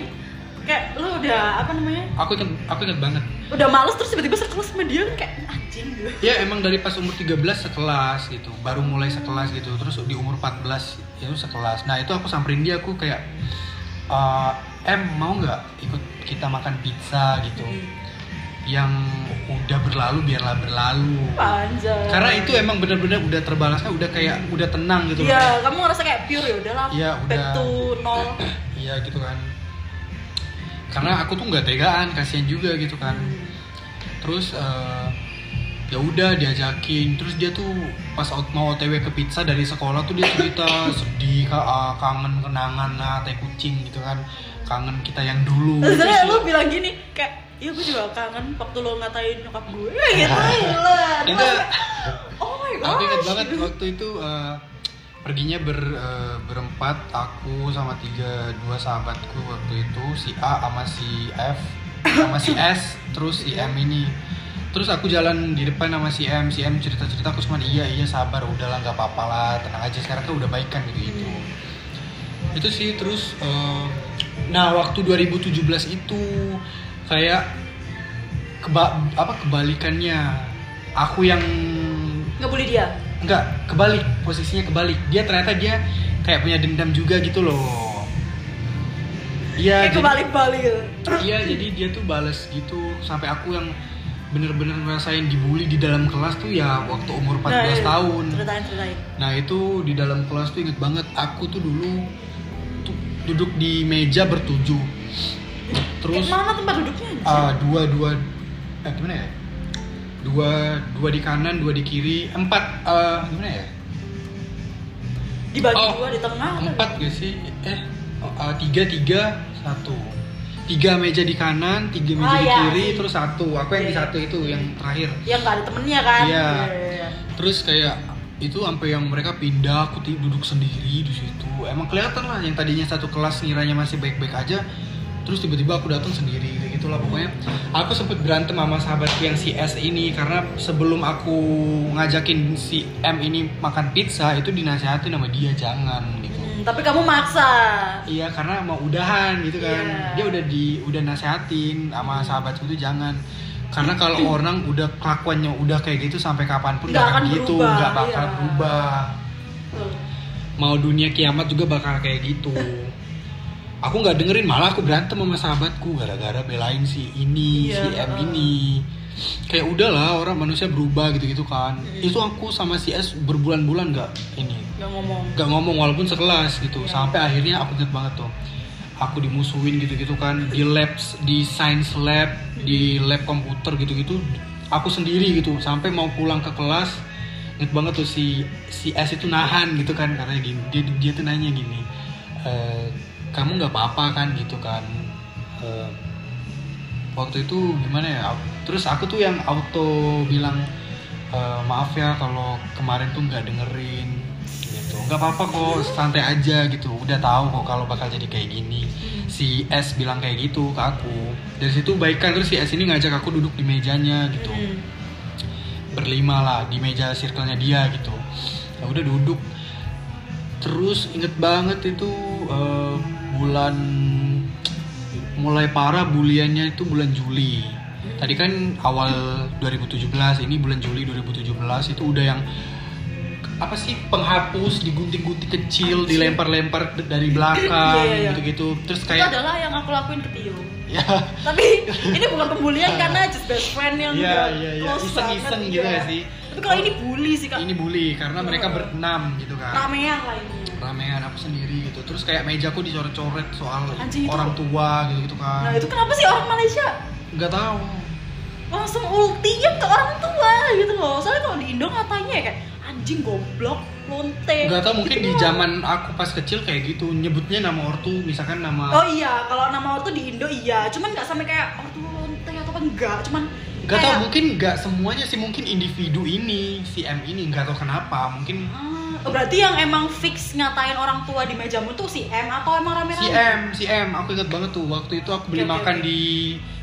kayak lu udah apa namanya? aku inget aku inget banget Udah males terus tiba-tiba sekelas sama dia kan kayak anjing gitu. ya emang dari pas umur 13 sekelas gitu baru mulai sekelas gitu terus di umur 14 itu sekelas nah itu aku samperin dia aku kayak "Eh, em mau nggak ikut kita makan pizza gitu yang udah berlalu biarlah berlalu Panjang. karena itu emang bener-bener udah terbalasnya udah kayak udah tenang gitu. Iya, kamu ngerasa kayak pure ya udahlah. Iya, Back udah. to nol. iya gitu kan karena aku tuh nggak tegaan kasihan juga gitu kan terus eh, ya udah diajakin terus dia tuh pas out, mau otw ke pizza dari sekolah tuh dia cerita sedih ah, kangen kenangan nah teh kucing gitu kan kangen kita yang dulu Terus lu bilang gini kayak Iya gue juga kangen waktu lo ngatain nyokap gue. Kayak gitu lah. Enggak. Oh my god aku ingat banget waktu itu eh, perginya ber eh, berempat aku sama tiga dua sahabatku waktu itu si A sama si F sama si S terus si M ini. Terus aku jalan di depan sama si M si M cerita cerita aku cuma iya iya sabar udahlah nggak apa-apa lah tenang aja sekarang kan udah baikan gitu gitu. Itu sih terus eh, nah waktu 2017 itu kayak keba apa kebalikannya aku yang Ngebully dia Enggak, kebalik, posisinya kebalik. Dia ternyata dia kayak punya dendam juga gitu loh. Iya, Kayak kebalik-balik iya jadi dia tuh bales gitu sampai aku yang bener-bener ngerasain dibully di dalam kelas tuh ya waktu umur 14 Nah, iya. tahun. Ceritain, ceritain Nah itu di dalam kelas tuh inget banget aku tuh dulu tuh duduk di meja bertujuh. Terus Kayak mana tempat duduknya ah, dua dua eh gimana ya? Dua dua di kanan, dua di kiri, empat eh gimana ya? Dibagi oh, dua di tengah atau Empat gak sih? Eh ah, tiga tiga satu. Tiga meja di kanan, tiga meja Ah, di iya. kiri, terus satu. Aku yang di Iya. satu itu yang terakhir. Yang gak ada temennya kan Iya. iya. Terus kayak itu sampai yang mereka pindah, aku duduk sendiri di situ. Emang kelihatan lah yang tadinya satu kelas ngiranya masih baik-baik aja. Terus tiba-tiba aku datang sendiri kayak gitulah pokoknya. Aku sempet berantem sama sahabatku yang si S ini karena sebelum aku ngajakin si M ini makan pizza itu dinasihatin sama dia jangan gitu. Hmm, Tapi kamu maksa Iya karena mau udahan gitu kan. Iya. Dia udah di udah nasehatin sama sahabatku itu jangan. Karena kalau orang udah kelakuannya udah kayak gitu sampai kapan pun Nggak akan gitu, nggak bakal iya. berubah. Mau dunia kiamat juga bakal kayak gitu. Aku nggak dengerin malah aku berantem sama sahabatku gara-gara belain si ini, Iya. si M ini. Kayak udahlah orang manusia berubah gitu-gitu kan. Iya. Itu aku sama si S berbulan-bulan nggak ini Gak ngomong gak ngomong walaupun sekelas gitu Iya. sampai akhirnya aku inget banget tuh aku dimusuhin gitu-gitu kan di lab di science lab di lab komputer gitu-gitu aku sendiri gitu sampai mau pulang ke kelas inget banget tuh si si S itu nahan gitu kan katanya gini dia dia tuh nanya gini "Eh, kamu nggak apa-apa kan gitu kan? Eh, waktu itu gimana ya? Terus aku tuh yang auto bilang "Eh, maaf ya kalau kemarin tuh nggak dengerin gitu. Nggak apa-apa kok santai aja gitu. Udah tahu kok kalau bakal jadi kayak gini. Si S bilang kayak gitu ke aku. Dari situ baikan terus si S ini ngajak aku duduk di mejanya gitu. Hmm. berlima lah di meja circle-nya dia gitu. Ya udah duduk. Terus inget banget itu eh, bulan mulai parah buliannya itu bulan Juli tadi kan awal 2017 ini bulan Juli 2017 itu udah yang apa sih penghapus digunting-gunting kecil dilempar-lempar dari belakang Iya, iya, iya. gitu-gitu terus Itu kayak adalah yang aku lakuin ke Tio. ya Tapi ini bukan pembulian karena just best friend yang iya, iya. close Iseng-iseng banget, gitu iya. ya sih. Tapi kalau ini bully sih kak. ini bully karena mereka berenam gitu kan ramean lah ini. Ramean aku sendiri gitu. Terus kayak mejaku dicoret-coret soal Anjing, itu- orang tua gitu gitu kan. Nah itu kenapa sih orang Malaysia? Nggak tahu. Langsung ultinya ke orang tua gitu loh. Soalnya kalau di Indo ngatanya ya kayak anjing goblok, lonte. nggak tahu mungkin Gitu di doang. zaman aku pas kecil kayak gitu. Nyebutnya nama ortu misalkan nama Oh iya, kalau nama ortu di Indo iya, cuman nggak sampai kayak ortu lonte atau apa enggak, cuman nggak tahu kayak- mungkin nggak semuanya sih. Mungkin individu ini si M ini nggak tahu kenapa. Mungkin Ah, berarti yang emang fix ngatain orang tua di mejamu tuh si M atau emang rame-rame? si M si M aku ingat banget tuh waktu itu aku beli oke, makan oke. di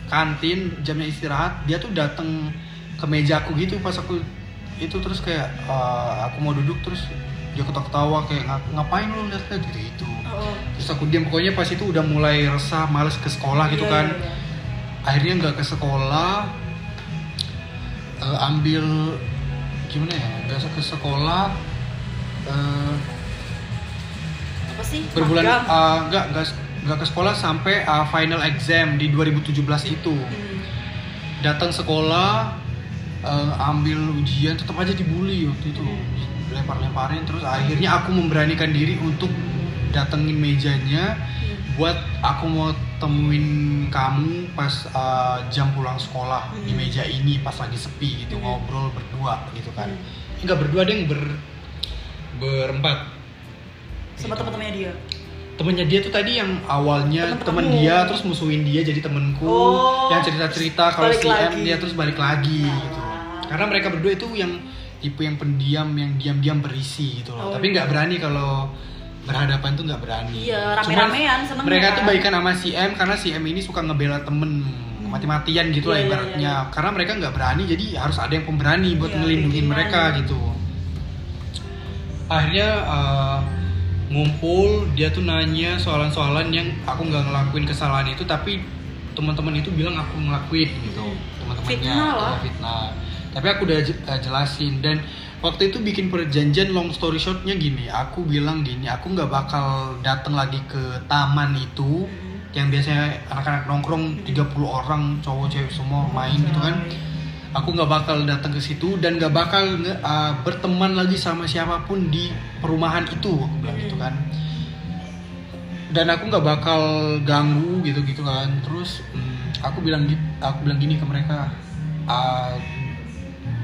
kantin jamnya istirahat dia tuh datang ke mejaku gitu pas aku itu terus kayak eh, aku mau duduk terus dia ketawa-ketawa kayak "Ngap- ngapain lu lihat lihat gitu gitu Oh, terus aku diam pokoknya pas itu udah mulai resah males ke sekolah gitu iya, kan iya, iya. akhirnya nggak ke sekolah eh, ambil gimana ya nggak ke sekolah eh, Apa sih? berbulan Magang. eh, nggak nggak nggak ke sekolah sampai eh, final exam di 2017 itu Hmm. datang sekolah eh, ambil ujian tetap aja dibully waktu itu lempar-lemparin terus akhirnya aku memberanikan diri untuk datengin mejanya Hmm. buat aku mau temuin kamu pas eh, jam pulang sekolah di Hmm. meja ini pas lagi sepi gitu Hmm. ngobrol berdua gitu kan Hmm. enggak berdua deh ber berempat. Sama Gitu. teman-temannya dia. temennya dia tuh tadi yang awalnya Temen temen dia terus musuhin dia jadi temenku. Oh, yang cerita-cerita kalau si M dia terus balik lagi Ah. gitu. Karena mereka berdua itu yang tipe yang pendiam yang diam-diam berisi gitu loh. Oh, tapi nggak iya. berani kalau berhadapan tuh nggak berani. Iya, rame-ramean seneng mereka kan? tuh baikan sama si M karena si M ini suka ngebela temen. Mati-matian gitu lah Iya, iya, ibaratnya. iya, iya. karena mereka nggak berani jadi harus ada yang pemberani buat Iya, ngelindungin mereka gitu akhirnya eh, ngumpul dia tuh nanya soalan-soalan yang aku nggak ngelakuin kesalahan itu tapi teman-teman itu bilang aku ngelakuin gitu teman-temannya. Fitnah lah. ya, fitnah. Tapi aku udah eh, jelasin. Dan waktu itu bikin perjanjian long story shortnya gini aku bilang gini aku nggak bakal datang lagi ke taman itu yang biasanya anak-anak nongkrong 30 orang cowok cewek semua main gitu kan aku nggak bakal datang ke situ dan nggak bakal uh, berteman lagi sama siapa pun di perumahan itu aku bilang gitu kan. Dan aku nggak bakal ganggu gitu gitu kan. Terus hmm, aku bilang aku bilang gini ke mereka "Ah,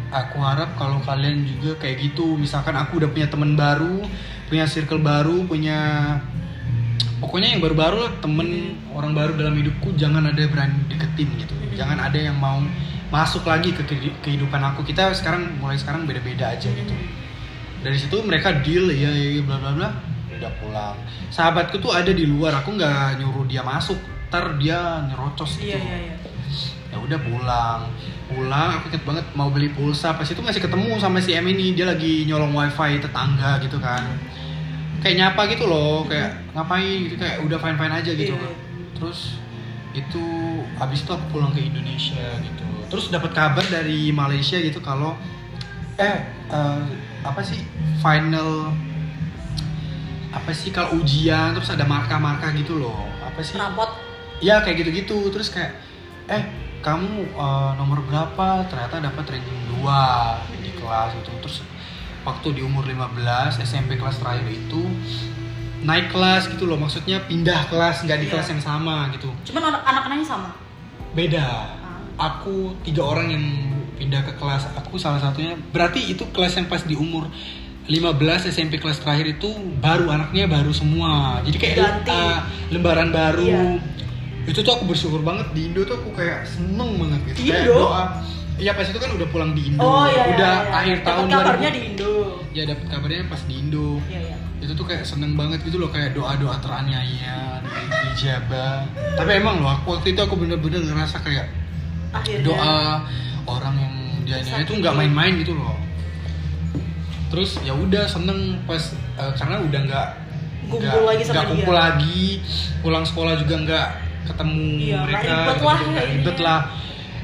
aku harap kalau kalian juga kayak gitu. Misalkan aku udah punya teman baru punya circle baru punya pokoknya yang baru-baru lah temen orang baru dalam hidupku jangan ada yang berani deketin gitu. Jangan ada yang mau masuk lagi ke kehi- kehidupan aku. Kita sekarang mulai sekarang beda-beda aja gitu. Dari situ mereka deal ya ya ya, bla bla bla udah pulang. Sahabatku tuh ada di luar aku nggak nyuruh dia masuk. Ntar dia nyerocos gitu. Iya iya. Iya. ya udah pulang. Pulang aku inget banget mau beli pulsa. Pas itu masih ketemu sama si M ini dia lagi nyolong wifi tetangga gitu kan. Kayak nyapa gitu loh kayak ngapain? Gitu kayak udah fine fine aja gitu. Iya, iya. terus itu abis itu aku pulang ke Indonesia gitu terus dapat kabar dari Malaysia gitu kalau eh eh, apa sih final apa sih kalau ujian terus ada marka-marka gitu loh apa sih Rapot. ya kayak gitu-gitu terus kayak eh kamu eh, nomor berapa ternyata dapat ranking 2 di kelas itu terus waktu di umur 15 SMP kelas terakhir itu naik kelas gitu loh maksudnya pindah kelas nggak di Iya. kelas yang sama gitu Cuman anak- anak-anaknya sama. beda. Aku tiga orang yang pindah ke kelas aku salah satunya berarti itu kelas yang pas di umur 15 SMP kelas terakhir itu baru anaknya baru semua jadi kayak Ganti. uh, lembaran baru Iya. itu tuh aku bersyukur banget di Indo tuh aku kayak seneng banget gitu kayak Indo? doa Iya pas itu kan udah pulang di Indo Oh iya. udah iya, iya. akhir tahun kabarnya 2000 di Indo. ya dapat kabarnya pas di Indo Iya, iya. itu tuh kayak seneng banget gitu loh kayak doa doa teraniaya dijabah tapi emang loh aku waktu itu aku bener-bener ngerasa kayak Akhirnya. doa orang yang dianiaya itu nggak main-main gitu loh. Terus ya udah seneng pas eh, karena udah nggak Kumpul nggak- lagi sama nggak dia. kumpul lagi pulang sekolah juga nggak ketemu Iya, mereka ribet gitu, lah ribet lah.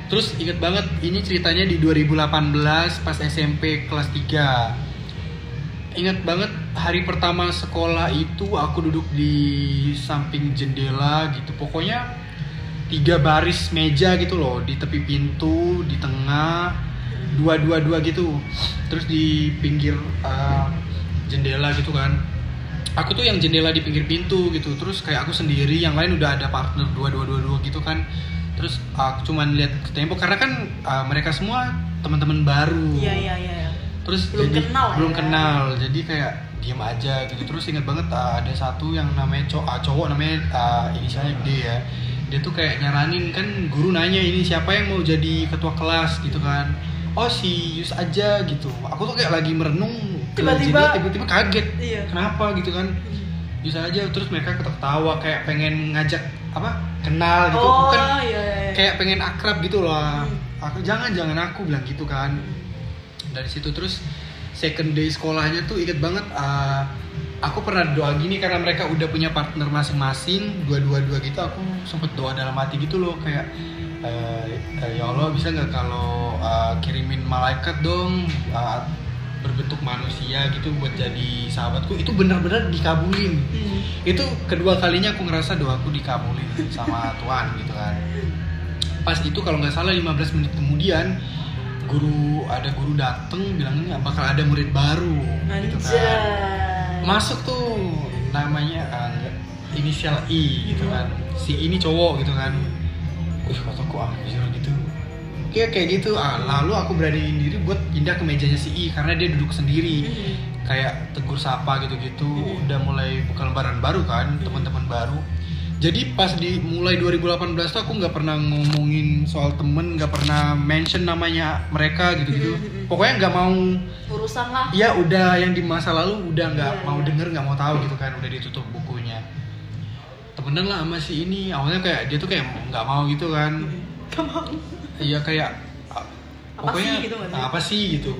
Terus inget banget ini ceritanya di 2018 pas SMP kelas 3 ingat banget hari pertama sekolah itu aku duduk di samping jendela gitu. Pokoknya tiga baris meja gitu loh di tepi pintu di tengah dua dua dua gitu. Terus di pinggir uh, jendela gitu kan. Aku tuh yang jendela di pinggir pintu gitu. Terus kayak aku sendiri yang lain udah ada partner dua dua dua dua gitu kan. Terus aku cuman lihat ke tembok karena kan uh, mereka semua teman-teman baru. Iya, iya, iya. iya. terus Belum jadi kenal ya? belum kenal. Jadi kayak diem aja gitu. Terus ingat banget uh, ada satu yang namanya cowok uh, cowok namanya uh, inisialnya gede ya dia tuh kayak nyaranin kan guru nanya ini siapa yang mau jadi ketua kelas? Gitu kan. Oh si Yus aja gitu. Aku tuh kayak lagi merenung. Tiba-tiba- tiba-tiba kaget. Iya. kenapa? Gitu kan. Yus aja terus mereka ketawa kayak pengen ngajak apa kenal gitu. Oh, bukan iya, iya. iya. kayak pengen akrab gitu lah Hmm. aku jangan jangan aku bilang gitu kan. Dari situ terus second day sekolahnya tuh inget banget uh, aku pernah doa gini karena mereka udah punya partner masing-masing dua-dua-dua gitu aku sempet doa dalam hati gitu loh kayak uh, ya Allah bisa nggak kalau uh, kirimin malaikat dong uh, berbentuk manusia gitu buat jadi sahabatku itu benar-benar dikabulin Hmm. itu kedua kalinya aku ngerasa doaku dikabulin sama Tuhan gitu kan pas itu kalau nggak salah 15 menit kemudian guru ada guru dateng bilangnya bakal ada murid baru gitu kan Anjay. Masuk tuh namanya uh, inisial I gitu kan. Si ini cowok gitu kan. Wih kataku ah gitu? Kayak kayak gitu. Ah lalu aku beraniin diri buat pindah ke mejanya si I karena dia duduk sendiri. Hmm. kayak tegur sapa gitu-gitu. Udah mulai buka lembaran baru kan teman-teman baru jadi pas di mulai 2018 tuh aku nggak pernah ngomongin soal temen nggak pernah mention namanya mereka gitu-gitu. Pokoknya nggak mau Urusan lah. ya udah yang di masa lalu udah nggak Iya, mau iya. denger nggak mau tahu gitu kan udah ditutup bukunya. Temenan lah sama si ini awalnya kayak dia tuh kayak nggak mau gitu kan. Kamu iya kayak Apa pokoknya sih gitu nggak apa sih gitu.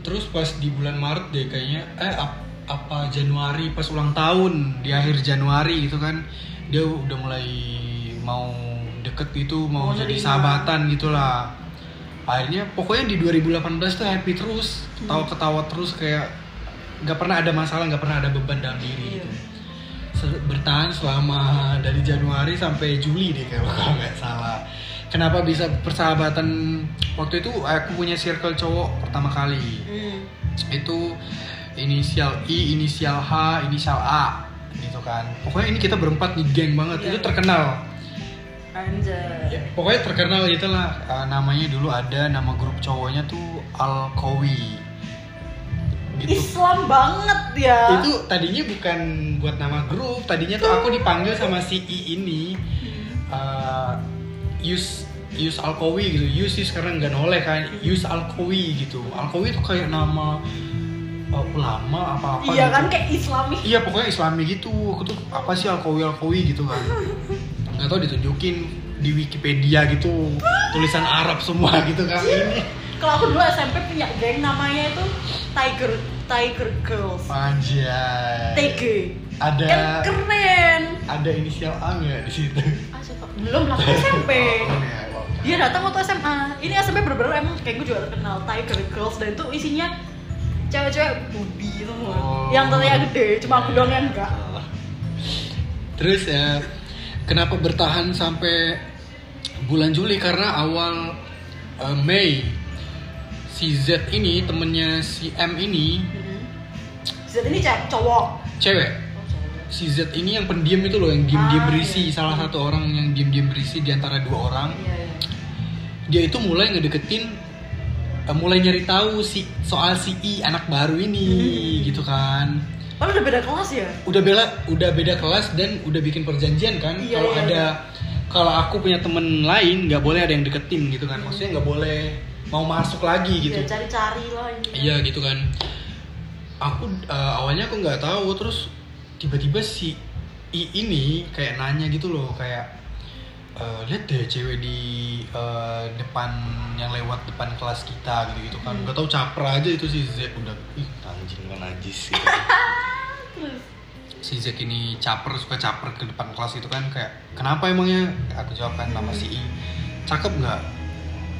Terus pas di bulan Maret deh kayaknya eh apa Januari pas ulang tahun di akhir Januari gitu kan dia udah mulai mau deket gitu mau Mau jadi sahabatan gitulah akhirnya pokoknya di 2018 tuh happy terus Hmm. tawa ketawa terus kayak nggak pernah ada masalah nggak pernah ada beban dalam diri Iya. gitu bertahan selama dari Januari sampai Juli deh kalau nggak salah. Kenapa bisa persahabatan waktu itu aku punya circle cowok pertama kali. Hmm. Itu inisial I, inisial H, inisial A gitu kan. Pokoknya ini kita berempat nih geng banget. Iya. Itu terkenal. Anjay. Ya, pokoknya terkenal itulah uh, namanya dulu ada nama grup cowoknya tuh Al Kowi. Gitu Islam banget ya. itu tadinya bukan buat nama grup tadinya tuh aku dipanggil sama si I ini uh, Yus Yus Alkowi gitu Yus sih sekarang nggak noleh kan Yus Alkowi gitu Alkowi itu kayak nama uh, ulama apa apa Iya kan kayak Islami. iya pokoknya Islami gitu aku tuh apa sih Alkowi Alkowi gitu kan nggak tahu ditunjukin di Wikipedia gitu tulisan Arab semua gitu kan ini Kalau aku dulu SMP punya geng namanya itu Tiger Tiger Girls. Anjay TG. ada Kan keren. ada inisial A nggak di situ? Ah? Belum lah SMP. Oh, ya, oke. Dia datang waktu SMA. Ini SMP bener-bener emang kayak gue juga terkenal Tiger Girls dan itu isinya cewek-cewek budi semua. Oh. Yang telanya gede, cuma aku doang yang enggak. Terus ya, kenapa bertahan sampai bulan Juli? Karena awal eh, Mei si Z ini temennya si M ini Hmm. Z ini cewek cowok. cewek. Oh. Si Z ini yang pendiam itu loh, yang diem-diem Ah, berisi. iya. Salah satu orang yang diem-diem berisi di antara dua orang. Iya, iya. Dia itu mulai ngedeketin, mulai nyari tahu si soal si I anak baru ini, Hmm. gitu kan. Padahal udah beda kelas ya? udah bela udah beda kelas dan udah bikin perjanjian kan Iya, kalau iya, ada iya. kalau aku punya temen lain nggak boleh ada yang deketin gitu kan maksudnya nggak boleh mau masuk lagi gitu Ya cari-cari lah ini. iya gitu kan aku eh, awalnya aku nggak tahu terus tiba-tiba si I ini kayak nanya gitu loh kayak eh, lihat deh cewek di eh, depan yang lewat depan kelas kita gitu gitu kan. Hmm. tahu caper aja itu si Z udah. Ih anjing kan najis gitu. terus? Si Z ini caper suka caper ke depan kelas itu kan kayak kenapa emangnya? Aku jawab kan nama si I. Cakep nggak?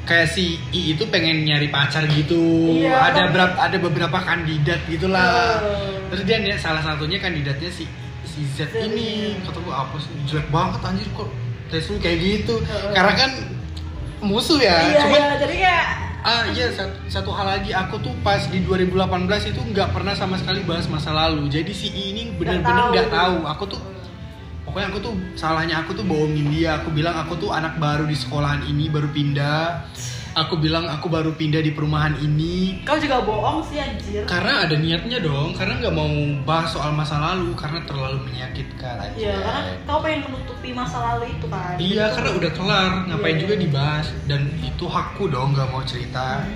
Kayak si I itu pengen nyari pacar gitu. Iya, ada berapa ada beberapa kandidat gitulah. Oh. terus dia nih salah satunya kandidatnya si si Z Z ini. ini. kata gue apa sih? Jelek banget anjir kok lu kayak gitu Heeh. karena kan musuh ya iya cuman iya jadi kayak Ah iya satu, satu hal lagi aku tuh pas di 2018 itu nggak pernah sama sekali bahas masa lalu jadi si I ini bener-bener tahu. nggak tahu. aku tuh pokoknya aku tuh salahnya aku tuh bohongin dia aku bilang aku tuh anak baru di sekolahan ini baru pindah aku bilang aku baru pindah di perumahan ini. Kau juga bohong sih anjir. Karena ada niatnya dong karena nggak mau bahas soal masa lalu karena terlalu menyakitkan. Aja Iya, karena kau pengen menutupi masa lalu itu kan. Iya, karena udah kelar, ngapain Iya. juga dibahas? Dan itu hakku dong nggak mau cerita.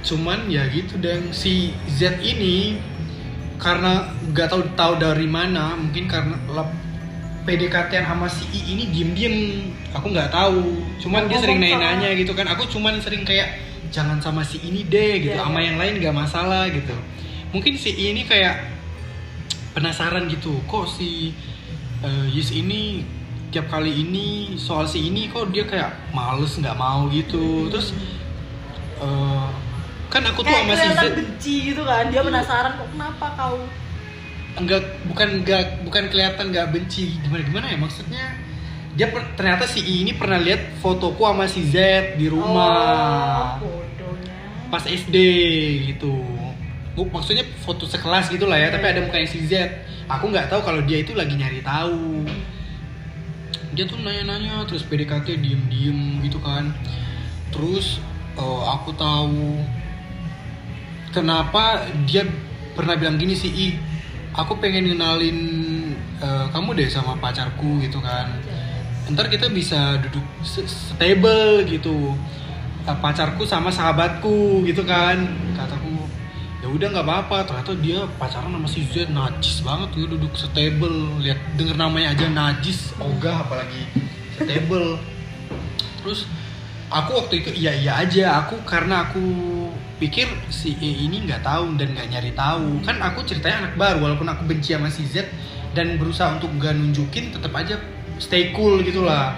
Cuman ya gitu deng. Si Z ini karena nggak tahu tahu dari mana, mungkin karena PDKT sama si I ini diem-diem, aku nggak tahu. Cuman dia sering nanya-nanya gitu kan, aku cuman sering kayak jangan sama si ini deh gitu, Iya, sama iya. yang lain nggak masalah gitu. Mungkin si I ini kayak penasaran gitu, kok si eh, Yus ini tiap kali ini soal si ini kok dia kayak males nggak mau gitu terus eh, kan aku tuh Kayak sama si Z benci gitu kan. Dia penasaran kok kenapa kau enggak bukan enggak bukan kelihatan nggak benci. Gimana gimana ya maksudnya? Dia per- ternyata si I ini pernah lihat fotoku sama si Z di rumah. Oh, pas SD gitu. Maksudnya foto sekelas gitu lah ya tapi ada mukanya si Z. Aku nggak tahu kalau dia itu lagi nyari tahu. Dia tuh nanya-nanya terus PDKT diem-diem gitu kan. Terus eh, aku tahu kenapa dia pernah bilang gini sih I aku pengen kenalin eh, kamu deh sama pacarku gitu kan. Ntar kita bisa duduk stable gitu. Eh, pacarku sama sahabatku gitu kan. Kataku ya udah nggak apa-apa. Ternyata dia pacaran sama si Z najis banget tuh duduk stable. Lihat denger namanya aja najis ogah apalagi stable. Terus aku waktu itu iya iya aja. Aku karena aku pikir si E ini nggak tahu dan nggak nyari tahu. Kan aku ceritanya anak baru walaupun aku benci sama si Z dan berusaha untuk gak nunjukin tetap aja stay cool gitulah.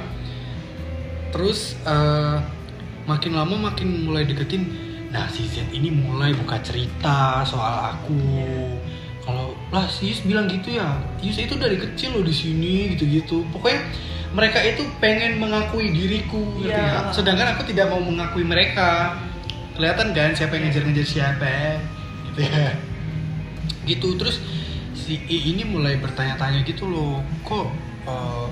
Terus eh, makin lama makin mulai deketin nah si Z ini mulai buka cerita soal aku. Kalau lah si Yus bilang gitu ya? Yus itu dari kecil loh di sini gitu-gitu. Pokoknya mereka itu pengen mengakui diriku Iya. nggak? sedangkan aku tidak mau mengakui mereka kelihatan kan siapa yang ngejar-ngejar siapa? Gitu ya. Gitu terus si I ini mulai bertanya-tanya gitu loh kok eh,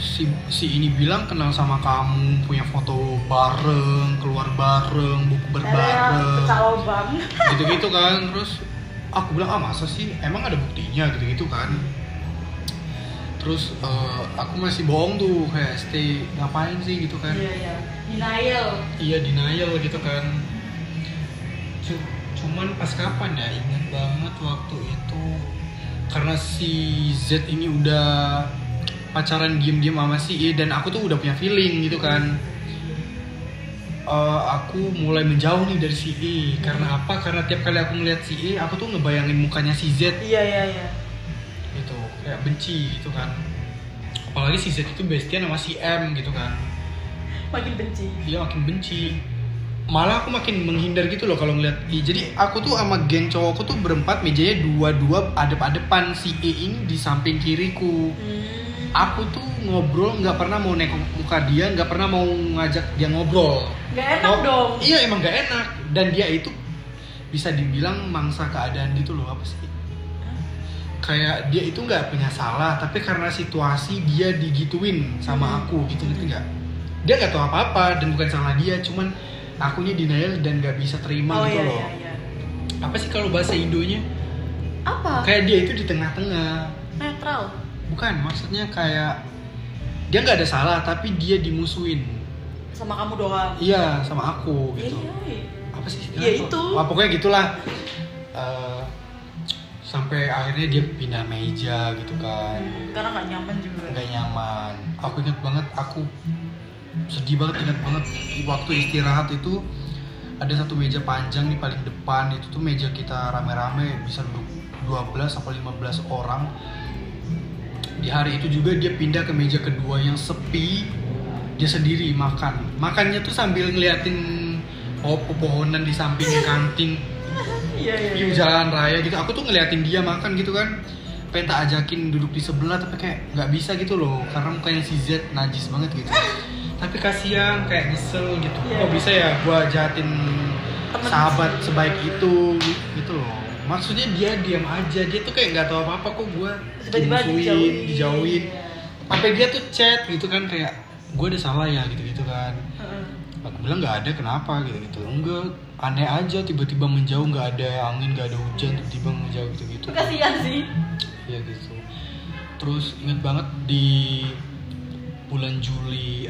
si si ini bilang kenal sama kamu punya foto bareng keluar bareng buku berbareng lubang. gitu-gitu kan terus aku bilang ah masa sih? Emang ada buktinya? Gitu-gitu kan. Terus eh, aku masih bohong tuh kayak stay ngapain sih? Gitu kan. Iya, iya. Denial. iya denial gitu kan. Cu- cuman pas kapan ya? Ingat banget waktu itu. Karena si Z ini udah pacaran diem-diem sama si E dan aku tuh udah punya feeling gitu kan. Eh, aku mulai menjauh nih dari si E karena apa? Karena tiap kali aku ngeliat si E aku tuh ngebayangin mukanya si Z. Iya, iya, iya. gitu kayak benci gitu kan. Apalagi si Z itu bestian sama si M gitu kan Makin benci. dia makin benci malah aku makin menghindar gitu loh kalau ngeliat I. jadi aku tuh sama geng cowokku tuh berempat mejanya dua-dua adep-adepan si E ini di samping kiriku Hmm. aku tuh ngobrol nggak pernah mau nengok muka dia nggak pernah mau ngajak dia ngobrol Gak enak Ngob- dong. iya emang nggak enak dan dia itu bisa dibilang mangsa keadaan gitu loh apa sih kayak dia itu nggak punya salah tapi karena situasi dia digituin sama Hmm. aku gitu ngerti nggak dia nggak tahu apa apa dan bukan salah dia cuman akunya denial dan nggak bisa terima Oh gitu iya, loh iya, iya. apa sih kalau bahasa Indonya Apa? kayak dia itu di tengah-tengah Netral. bukan maksudnya kayak dia nggak ada salah tapi dia dimusuhin Sama kamu doang. iya sama aku gitu Iya, iya. apa sih Iya, itu. Ah, pokoknya gitulah eh, sampai akhirnya dia pindah meja gitu kan karena nggak nyaman juga nggak nyaman aku inget banget aku sedih banget inget banget. Waktu istirahat itu ada satu meja panjang di paling depan. Itu tuh meja kita rame-rame bisa duduk 12 sampai 15 orang. Di hari itu juga dia pindah ke meja kedua yang sepi. Dia sendiri makan. Makannya tuh sambil ngeliatin oh, pepohonan di samping kantin. Iya iya di jalan raya gitu. Aku tuh ngeliatin dia makan gitu kan. Pengen tak ajakin duduk di sebelah tapi kayak nggak bisa gitu loh. Karena mukanya si Z najis banget gitu tapi kasihan kayak nyesel gitu. Iya. kok bisa ya gua jahatin Temen. sahabat sih. sebaik itu gitu loh. Maksudnya dia diam aja dia tuh kayak nggak tahu apa apa kok gua dimusuhin, dijauhin dijauhin. Iya. sampai dia tuh chat gitu kan kayak gue ada salah ya gitu gitu kan aku bilang nggak ada kenapa? gitu gitu enggak aneh aja tiba-tiba menjauh nggak ada angin nggak ada hujan tiba-tiba menjauh gitu gitu itu kasihan sih. Ya gitu. Terus inget banget di bulan Juli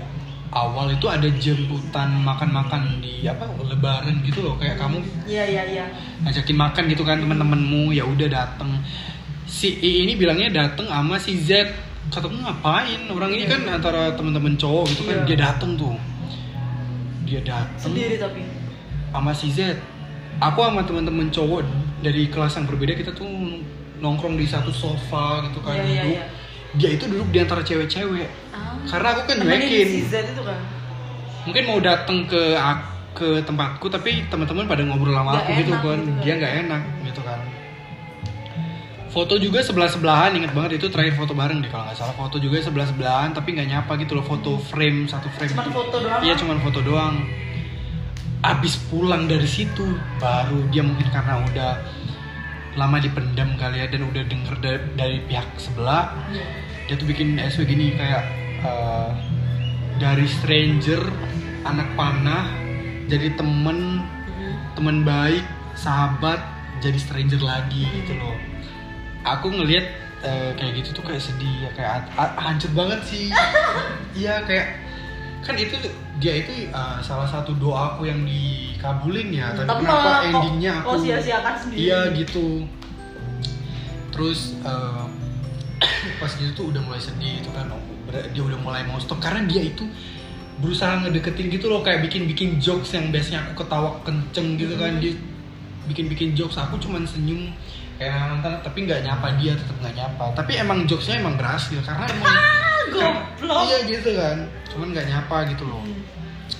awal itu ada jemputan makan-makan di apa lebaran gitu loh. Kayak kamu iya iya iya. ngajakin makan gitu kan teman-temanmu ya udah dateng. Si I ini bilangnya dateng sama si Z. Kataku ngapain? Orang ini kan antara teman-teman cowok gitu kan. Iya. dia dateng tuh. Dia dateng. Sendiri tapi. Sama si Z. Aku sama teman-teman cowok dari kelas yang berbeda kita tuh nongkrong di satu sofa gitu kan Iya, iya, iya. dia itu duduk di antara cewek-cewek ah. karena aku kan nyuekin itu kan? Mungkin mau datang ke ke tempatku tapi teman-teman pada ngobrol sama aku gitu kan. gitu. Dia nggak enak gitu kan. Foto juga sebelah sebelahan inget banget itu terakhir foto bareng deh kalau nggak salah. Foto juga sebelah sebelahan tapi nggak nyapa gitu loh foto frame satu frame. Cuman gitu. foto doang? Iya cuman foto doang. Abis pulang dari situ baru dia mungkin karena udah lama dipendam kali ya dan udah denger dari, dari pihak sebelah Iya. dia tuh bikin SW gini kayak eh, dari stranger anak panah jadi temen teman baik sahabat jadi stranger lagi gitu loh. Aku ngelihat eh, kayak gitu tuh kayak sedih ya kayak hancur banget sih. Iya kayak kan itu dia itu eh, salah satu doaku yang dikabulin ya tapi, Tapi kenapa kok- endingnya aku kok sia-siakan sendiri? iya gitu. Terus eh, pas gitu tuh udah mulai sedih itu kan ber- dia udah mulai mau stop karena dia itu berusaha ngedeketin gitu loh kayak bikin-bikin jokes yang biasanya aku ketawa kenceng gitu kan. Dia bikin-bikin jokes. Aku cuman senyum kayak nonton tapi nggak nyapa dia tetap nggak nyapa. Tapi emang jokesnya emang berhasil karena emang karena- goblok. iya gitu kan. Cuman nggak nyapa gitu loh.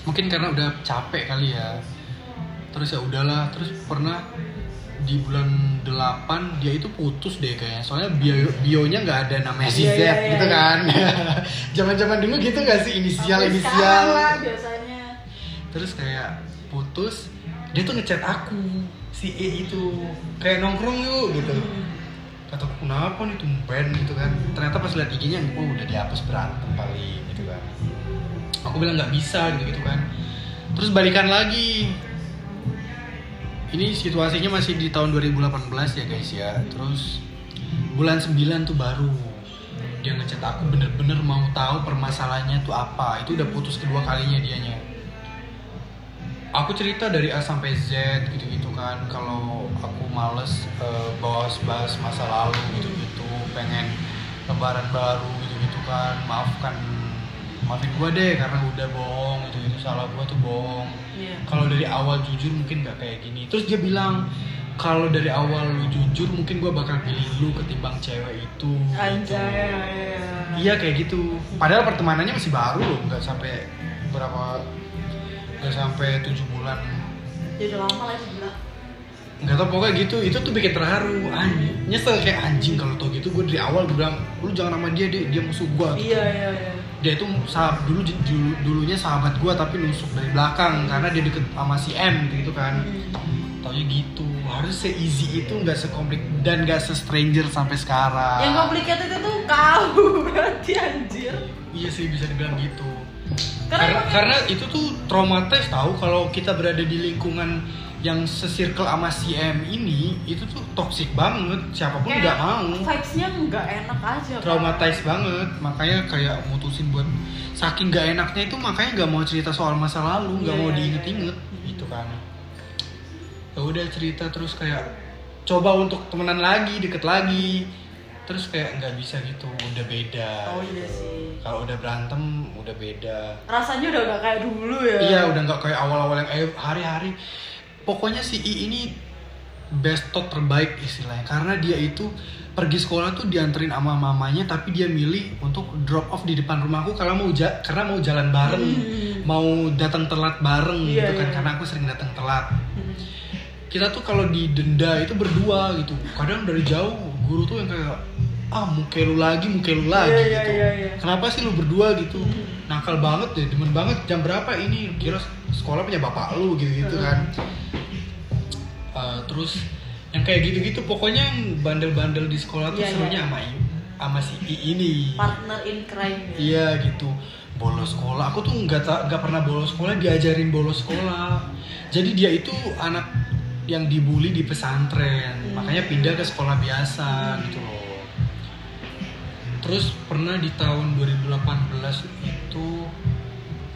Mungkin karena udah capek kali ya. Terus ya udahlah terus pernah di bulan 8 dia itu putus deh kayaknya. Soalnya bio bionya nggak ada namanya si Z iya, iya, gitu iya. kan. Zaman-zaman dulu gitu gak sih? Inisial Sampai inisial. sekarang lah biasanya. Terus kayak putus dia tuh ngechat aku si E itu kayak nongkrong yuk gitu. Hmm. kata aku kenapa nih tumben gitu kan. Ternyata pas lihat IG-nya oh udah dihapus berantem paling gitu kan. Aku bilang nggak bisa gitu gitu kan. Terus balikan lagi ini situasinya masih di tahun 2018 ya guys ya. Terus bulan 9 tuh baru. Dia ngechat aku bener-bener mau tahu permasalahannya tuh apa. Itu udah putus kedua kalinya dianya. Aku cerita dari A sampai Z gitu-gitu kan. Kalau aku males eh, bahas-bahas masa lalu gitu-gitu. Pengen lebaran baru gitu-gitu kan. Maafkan maafin gua deh karena udah bohong gitu-gitu salah gua tuh bohong Iya. kalau dari awal jujur mungkin nggak kayak gini terus dia bilang kalau dari awal lu jujur mungkin gua bakal pilih lu ketimbang cewek itu Anjay. Iya kayak gitu. Padahal pertemanannya masih baru loh, nggak sampai berapa, nggak sampai tujuh bulan. Ya udah lama lah itu gila. Nggak tau pokoknya gitu. Itu tuh bikin terharu. Anjing, nyesel kayak anjing kalau tau gitu. Gue dari awal gue bilang, lu jangan sama dia deh, dia musuh gua. Iya iya iya. Dia itu sahabat dulu dulu- dulunya sahabat gua tapi nusuk dari belakang karena dia deket sama si M gitu kan. Hmm. Taunya gitu. Harus se-easy itu nggak sekomplik dan nggak se-stranger sampai sekarang. Yang complicated itu kau berarti anjir. Iya sih bisa dibilang gitu. Karena Karena, karena itu tuh traumatis tahu kalau kita berada di lingkungan yang sesirkel sama si M ini itu tuh toxic banget. Siapa pun nggak mau. Vibes-nya nggak enak aja. Traumatis banget. Makanya kayak mutusin buat saking nggak enaknya itu makanya nggak mau cerita soal masa lalu nggak Iya, mau iya, diinget-inget. Iya. gitu kan. Ya udah cerita terus kayak coba untuk temenan lagi deket lagi. Terus kayak nggak bisa gitu udah beda. Oh iya sih. kalau udah berantem udah beda. Rasanya udah gak kayak dulu ya. iya udah nggak kayak awal-awal yang eh, hari-hari pokoknya si I ini best tot terbaik istilahnya karena dia itu pergi sekolah tuh dianterin sama mamanya tapi dia milih untuk drop off di depan rumahku kalau mau ja karena mau jalan bareng Hmm. mau datang telat bareng Iya, gitu kan iya. karena aku sering datang telat Hmm. kita tuh kalau didenda itu berdua gitu kadang dari jauh guru tuh yang kayak ah muke lu lagi muke lu lagi Iya, iya, gitu iya, iya. kenapa sih lu berdua gitu Hmm. nakal banget deh demen banget jam berapa ini kira sekolah punya bapak lu gitu gitu Hmm. kan Eh, terus yang kayak gitu-gitu pokoknya yang bandel-bandel di sekolah tuh Iya, iya. serunya sama I- sama si I ini Partner in crime ya. Iya gitu bolos sekolah. Aku tuh nggak nggak pernah bolos sekolah, diajarin bolos sekolah. Jadi dia itu anak yang dibully di pesantren, Hmm. makanya pindah ke sekolah biasa gitu loh. Terus pernah di tahun 2018 itu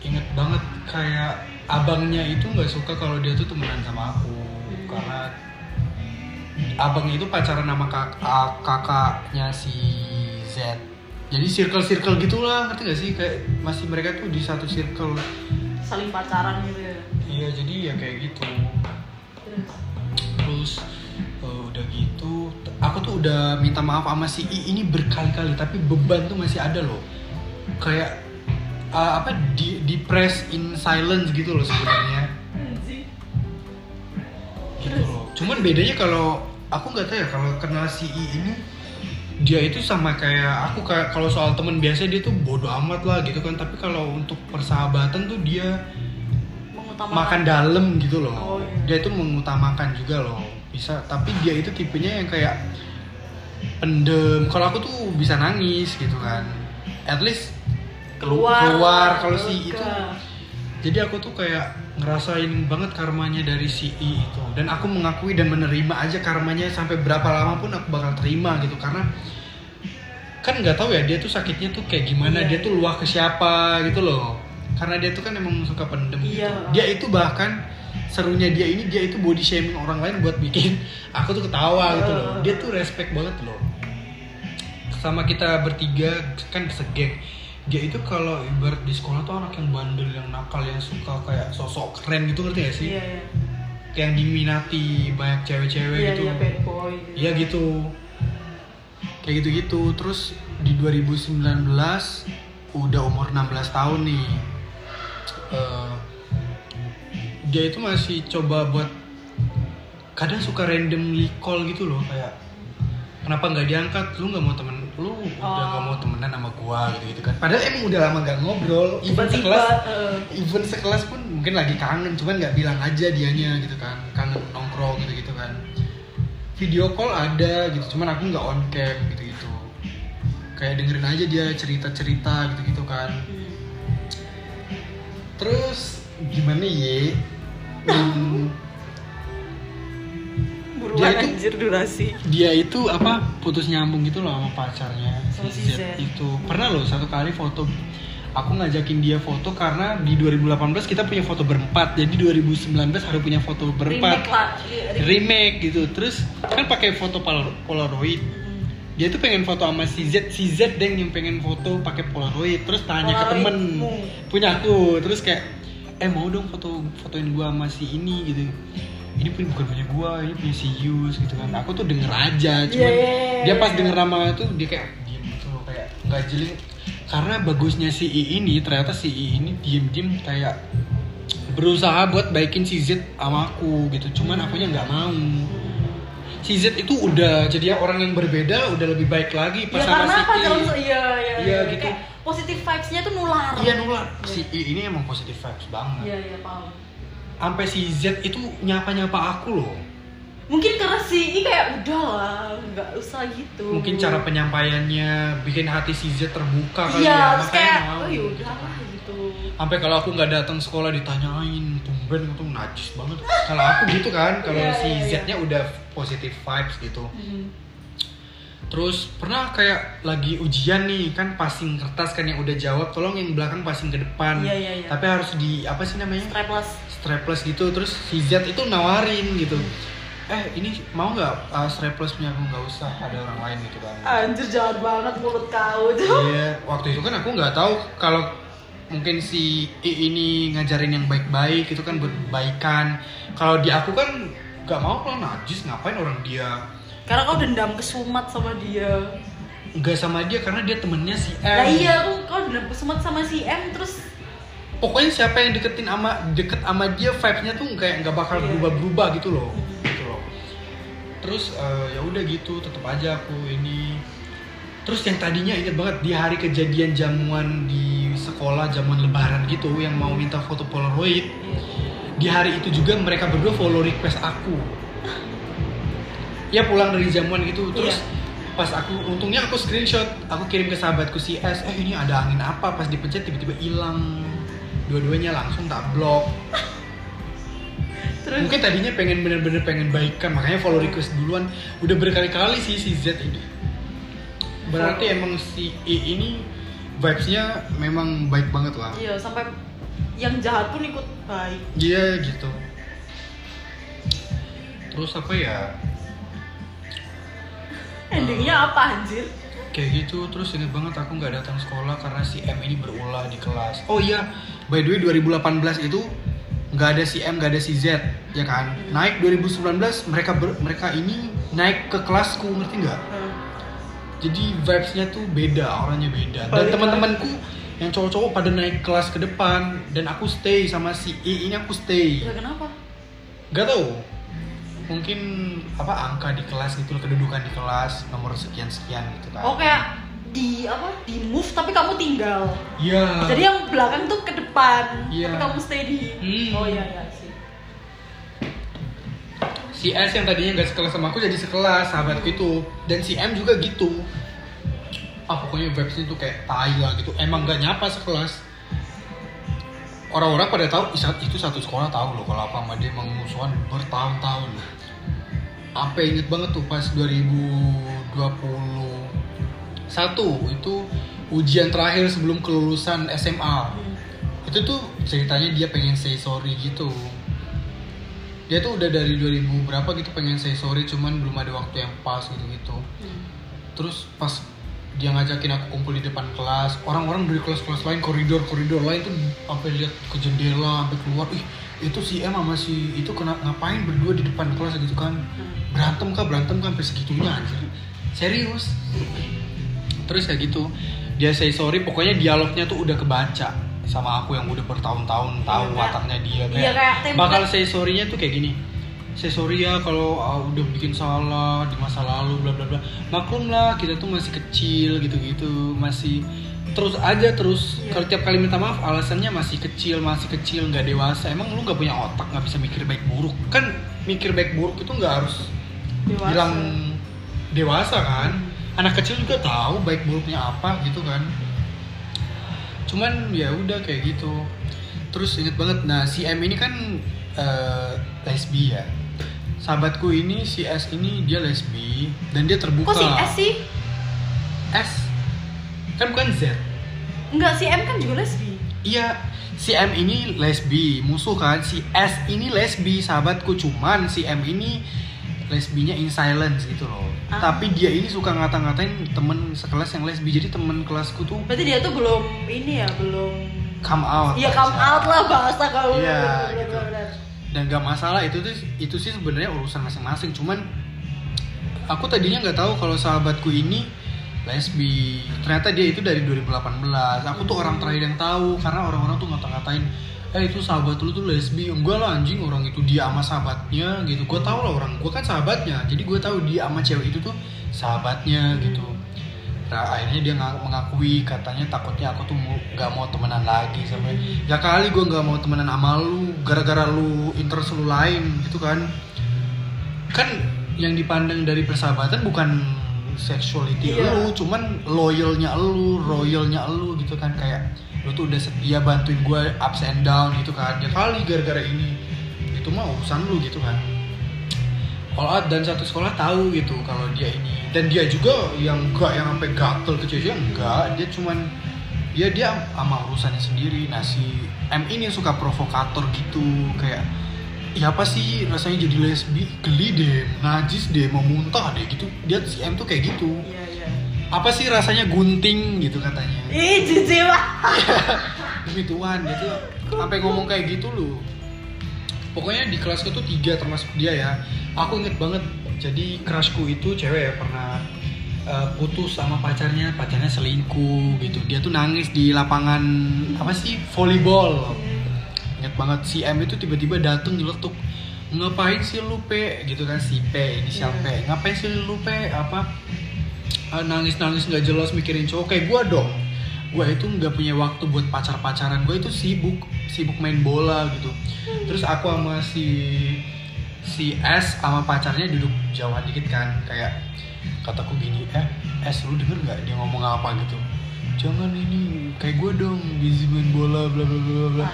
inget banget kayak abangnya itu nggak suka kalau dia tuh temenan sama aku Karena abangnya itu pacaran sama kak- kakaknya si Z jadi circle-circle gitulah ngerti gak sih kayak masih mereka tuh di satu circle Saling pacaran gitu ya. iya jadi ya kayak gitu Terus. terus eh, udah gitu aku tuh udah minta maaf sama si I ini berkali-kali tapi beban tuh masih ada loh kayak eh, apa di di press in silence gitu loh sebenarnya. Gitu loh. Cuman bedanya kalau aku nggak tahu ya kalau kenal si I ini dia itu sama kayak aku kayak kalau soal temen biasa dia tuh bodoh amat lah gitu kan tapi kalau untuk persahabatan tuh dia Mengutamakan. makan dalam gitu loh Oh, iya. dia itu mengutamakan juga loh bisa tapi dia itu tipenya yang kayak pendem kalau aku tuh bisa nangis gitu kan at least kelu- keluar. keluar kalau si itu jadi aku tuh kayak ngerasain banget karmanya dari si I itu. Dan aku mengakui dan menerima aja karmanya sampai berapa lama pun aku bakal terima gitu. Karena kan nggak tahu ya dia tuh sakitnya tuh kayak gimana Iya, dia tuh luah ke siapa gitu loh. Karena dia tuh kan emang suka pendem gitu. Iya. dia itu bahkan serunya dia ini dia itu body shaming orang lain buat bikin aku tuh ketawa gitu loh. Dia tuh respect banget loh. Sama kita bertiga kan segeng dia itu kalau ibarat di sekolah tuh anak yang bandel yang nakal yang suka kayak sosok keren gitu ngerti gak sih? Iya, iya. yang diminati banyak cewek-cewek Iya, gitu. iya, bad boy gitu. Iya gitu. Kayak gitu-gitu. Terus di 2019 udah umur 16 tahun nih. Eh, dia itu masih coba buat kadang suka randomly call gitu loh kayak kenapa nggak diangkat? Lu nggak mau temen lu udah Oh. nggak mau temenan sama gua gitu gitu kan? Padahal emang udah lama nggak ngobrol. Even Tiba-tiba, sekelas eh, even sekelas pun mungkin lagi kangen cuman nggak bilang aja dianya gitu kan. Kangen nongkrong gitu gitu kan. Video call ada gitu cuman aku nggak on cam gitu gitu kayak dengerin aja dia cerita cerita gitu gitu kan. Hmm. terus gimana ye Hmm, buruan Dia itu- anjir durasi. dia itu apa putus nyambung gitu loh sama pacarnya si Z Z. itu. Pernah loh satu kali foto aku ngajakin dia foto karena di 2018 kita punya foto berempat jadi 2019 harus punya foto berempat. Remake lah Iya, remake. remake gitu. Terus kan pakai foto pol- polaroid. Hmm. dia tuh pengen foto sama si Z si Z deng yang pengen foto pakai polaroid terus tanya ke temen. punya aku terus kayak eh mau dong foto fotoin gua sama si ini gitu ini pun bukan punya gua ini punya si Yus gitu kan aku tuh denger aja cuman Iya, iya, iya, dia pas iya. denger nama itu dia kayak diem gitu loh kayak nggak jeli karena bagusnya si I ini ternyata si I ini diem diem kayak berusaha buat baikin si Z sama aku gitu cuman akunya nggak mau si Z itu udah jadi orang yang berbeda udah lebih baik lagi pas ya sama karena si apa I. kalau iya iya Iya, gitu. kayak positif vibes-nya tuh nular Iya nular. Si I ini emang positif vibes banget. iya iya paham Sampai si Z itu nyapa-nyapa aku loh. mungkin karena si I kayak udah lah nggak usah gitu Mungkin cara penyampaiannya bikin hati si Z terbuka kali iya ya. terus Makanya kayak mau. oh yaudah lah gitu Sampai kalau aku nggak datang sekolah ditanyain, tumben tuh najis banget. Kalau aku gitu kan, kalau Iya, si iya, iya. Z-nya udah positif vibes gitu. Hmm. Terus pernah kayak lagi ujian nih kan passing kertas kan yang udah jawab, tolong yang belakang passing ke depan. Iya, iya, iya. Tapi harus di apa sih namanya? strapless strapless gitu terus si Z itu nawarin gitu eh ini mau nggak uh, strapless punya aku nggak usah ada orang lain gitu kan Anjir jahat banget mulut kau tuh. Iya, waktu itu kan aku nggak tahu kalau mungkin si I ini ngajarin yang baik-baik itu kan buat kebaikan. Kalau di aku kan nggak mau kalau najis ngapain orang dia Karena kau dendam kesumat sama dia. nggak sama dia karena dia temennya si M. Nah iya, kau, kau dendam kesumat sama si M terus Pokoknya siapa yang deketin sama deket sama dia vibes-nya tuh kayak nggak bakal Iya. berubah-berubah gitu loh. Gitu loh. Terus eh, ya udah gitu, tetap aja aku ini. Terus yang tadinya inget banget di hari kejadian jamuan di sekolah zaman lebaran gitu yang mau minta foto polaroid di hari itu juga mereka berdua follow request aku ya pulang dari jamuan gitu terus Iya. pas aku untungnya aku screenshot aku kirim ke sahabatku si S eh ini ada angin apa pas dipencet tiba-tiba hilang dua-duanya langsung tak blok terus mungkin tadinya pengen bener-bener pengen baikan makanya follow request duluan udah berkali-kali sih si Z ini berarti emang si I ini vibesnya memang baik banget lah iya sampai yang jahat pun ikut baik. Iya gitu. Terus apa ya? Endingnya apa anjir? Kayak gitu. Terus inget banget aku nggak datang sekolah karena si M ini berulah di kelas. Oh iya, by the way 2018 itu nggak ada si M, nggak ada si Z, ya kan? Naik 2019 mereka ber- mereka ini naik ke kelasku, ngerti nggak? Hmm. Jadi vibes-nya tuh beda, orangnya beda. Dan teman-temanku yang cowok-cowok pada naik kelas ke depan dan aku stay sama si I ini aku stay. Ya, kenapa? Gak tau Mungkin apa angka di kelas gitu kedudukan di kelas nomor sekian sekian gitu kan. Oh kayak di apa di move tapi kamu tinggal. Iya. Jadi yang belakang tuh ke depan, Iya. tapi kamu stay di. Hmm. Oh iya iya sih. si S yang tadinya gak sekelas sama aku jadi sekelas sahabatku itu dan si M juga gitu. Ah pokoknya vibesnya tuh kayak tai lah gitu. Emang gak nyapa sekelas. Orang-orang pada tahu "Ih, itu satu sekolah tahu loh kalau apa sama dia emang musuhan bertahun-tahun. Apa inget banget tuh pas 2021 itu ujian terakhir sebelum kelulusan SMA. Hmm. itu tuh ceritanya dia pengen say sorry gitu dia tuh udah dari 2000 berapa gitu pengen say sorry cuman belum ada waktu yang pas gitu gitu Hmm. terus pas dia ngajakin aku kumpul di depan kelas. Orang-orang dari kelas-kelas lain koridor-koridor lain tuh sampai lihat ke jendela sampai keluar. Ih itu si M sama si itu kena ngapain berdua di depan kelas gitu kan? Berantem kah berantem kah sampai segitunya anjir. Serius? Terus kayak gitu dia say sorry pokoknya dialognya tuh udah kebaca sama aku yang udah bertahun-tahun tahu Iya, kayak- wataknya dia iya, kayak template. bakal say sorry-nya tuh kayak gini say sorry ya kalau ah, udah bikin salah di masa lalu bla bla bla. Maklum lah kita tuh masih kecil gitu-gitu. Masih terus aja terus Iya. kalau tiap kali minta maaf alasannya masih kecil masih kecil nggak dewasa. Emang lu nggak punya otak nggak bisa mikir baik buruk? Kan mikir baik buruk itu nggak harus Dewasa. bilang dewasa kan? Anak kecil juga tahu baik buruknya apa gitu kan? Cuman ya udah kayak gitu. Terus inget banget nah si M ini kan eh, lesbi ya sahabatku ini si S ini dia lesbi dan dia terbuka Kok si S sih? S kan bukan Z Enggak si M kan juga lesbi. Iya, si M ini lesbi, musuh kan. Si S ini lesbi, sahabatku. Cuman si M ini lesbinya in silence gitu loh. Ah. Tapi dia ini suka ngata-ngatain temen sekelas yang lesbi. Jadi temen kelasku tuh Berarti dia tuh belum ini ya, belum come out. Iya come out lah bahasa kalau Iya, gitu. bener-bener. Dan gak masalah itu tuh itu sih sebenarnya urusan masing-masing. Cuman aku tadinya nggak tahu kalau sahabatku ini lesbi. Ternyata dia itu dari 2018. Aku tuh orang terakhir yang tahu karena orang-orang tuh ngata-ngatain eh itu sahabat lu tuh lesbi enggak lah anjing orang itu dia sama sahabatnya gitu gue tahu lah orang gue kan sahabatnya jadi gue tahu dia sama cewek itu tuh sahabatnya gitu nah, akhirnya dia nga- mengakui katanya takutnya aku tuh nggak mau temenan lagi sama ya kali gue nggak mau temenan sama lu gara-gara lu interest lu lain gitu kan. Kan yang dipandang dari persahabatan bukan sexuality Iya. lu cuman loyalnya lu royalnya lu gitu kan. Kayak lu tuh udah setia bantuin gue ups and down gitu kan. Ya kali gara-gara ini itu mah urusan lu gitu kan all out dan satu sekolah tahu gitu kalau dia ini. Dan dia juga yang enggak yang sampai gatel ke cewek enggak. Dia cuman ya dia sama urusannya sendiri. Nah si M ini suka provokator gitu kayak ya apa sih rasanya jadi lesbi? Geli deh najis deh mau muntah deh gitu. Dia si M tuh kayak gitu. Iya iya. apa sih rasanya gunting? gitu katanya. Ih jijik demi Tuhan dia tuh sampai ngomong kayak gitu loh pokoknya di kelasku tuh tiga termasuk dia ya. Aku inget banget jadi crushku itu cewek ya pernah uh, putus sama pacarnya pacarnya selingkuh gitu. Dia tuh nangis di lapangan apa sih volleyball. Inget banget si M itu tiba-tiba dateng nyeletuk ngapain sih lu P gitu kan si P inisial P ngapain sih lu P apa? Nangis nangis nggak jelas mikirin cowok kayak gue dong gue itu nggak punya waktu buat pacar pacaran gue itu sibuk sibuk main bola gitu. Terus aku sama si si S sama pacarnya duduk jauhan dikit kan. Kayak kataku gini eh S lu denger nggak dia ngomong apa gitu? Jangan ini kayak gue dong busy main bola bla bla bla bla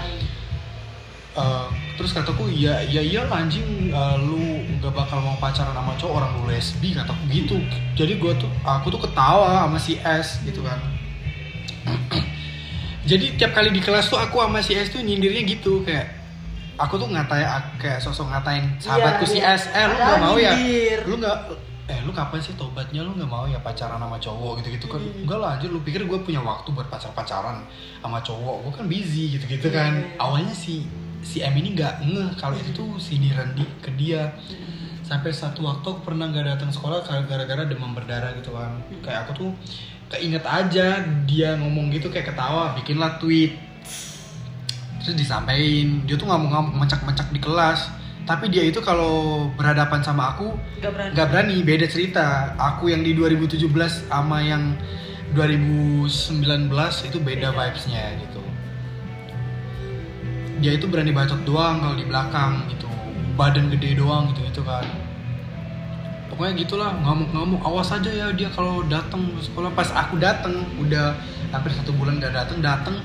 Uh, terus kataku iya iya iya anjing uh, lu nggak bakal mau pacaran sama cowok orang lu lesbi kataku gitu. Jadi gua tuh aku tuh ketawa sama si S gitu kan jadi tiap kali di kelas tuh aku sama si S tuh nyindirnya gitu kayak aku tuh ngatain kayak sosok ngatain sahabatku si iya. S. Eh lu nggak mau ya? Lu nggak eh lu kapan sih tobatnya? Lu nggak mau ya pacaran sama cowok? Gitu gitu kan. Hmm. enggak lah anjir lu pikir gue punya waktu buat pacar pacaran sama cowok? Gue kan busy gitu gitu kan. Iya. awalnya si si M ini nggak ngeh kalau itu tuh sindiran di ke dia. Sampai satu waktu aku pernah nggak datang sekolah gara-gara demam berdarah gitu kan. Kayak aku tuh keinget aja dia ngomong gitu kayak ketawa bikinlah tweet. Terus disampaikan. Dia tuh ngamuk-ngamuk mencak-mencak di kelas. Tapi dia itu kalau berhadapan sama aku Gak berani. nggak berani beda cerita. Aku yang di 2017 sama yang 2019 itu beda. vibesnya gitu. Dia itu berani bacot doang kalau di belakang gitu. Badan gede doang gitu gitu kan pokoknya gitulah ngamuk-ngamuk. Awas aja ya dia kalau datang sekolah. Pas aku datang udah hampir satu bulan gak datang datang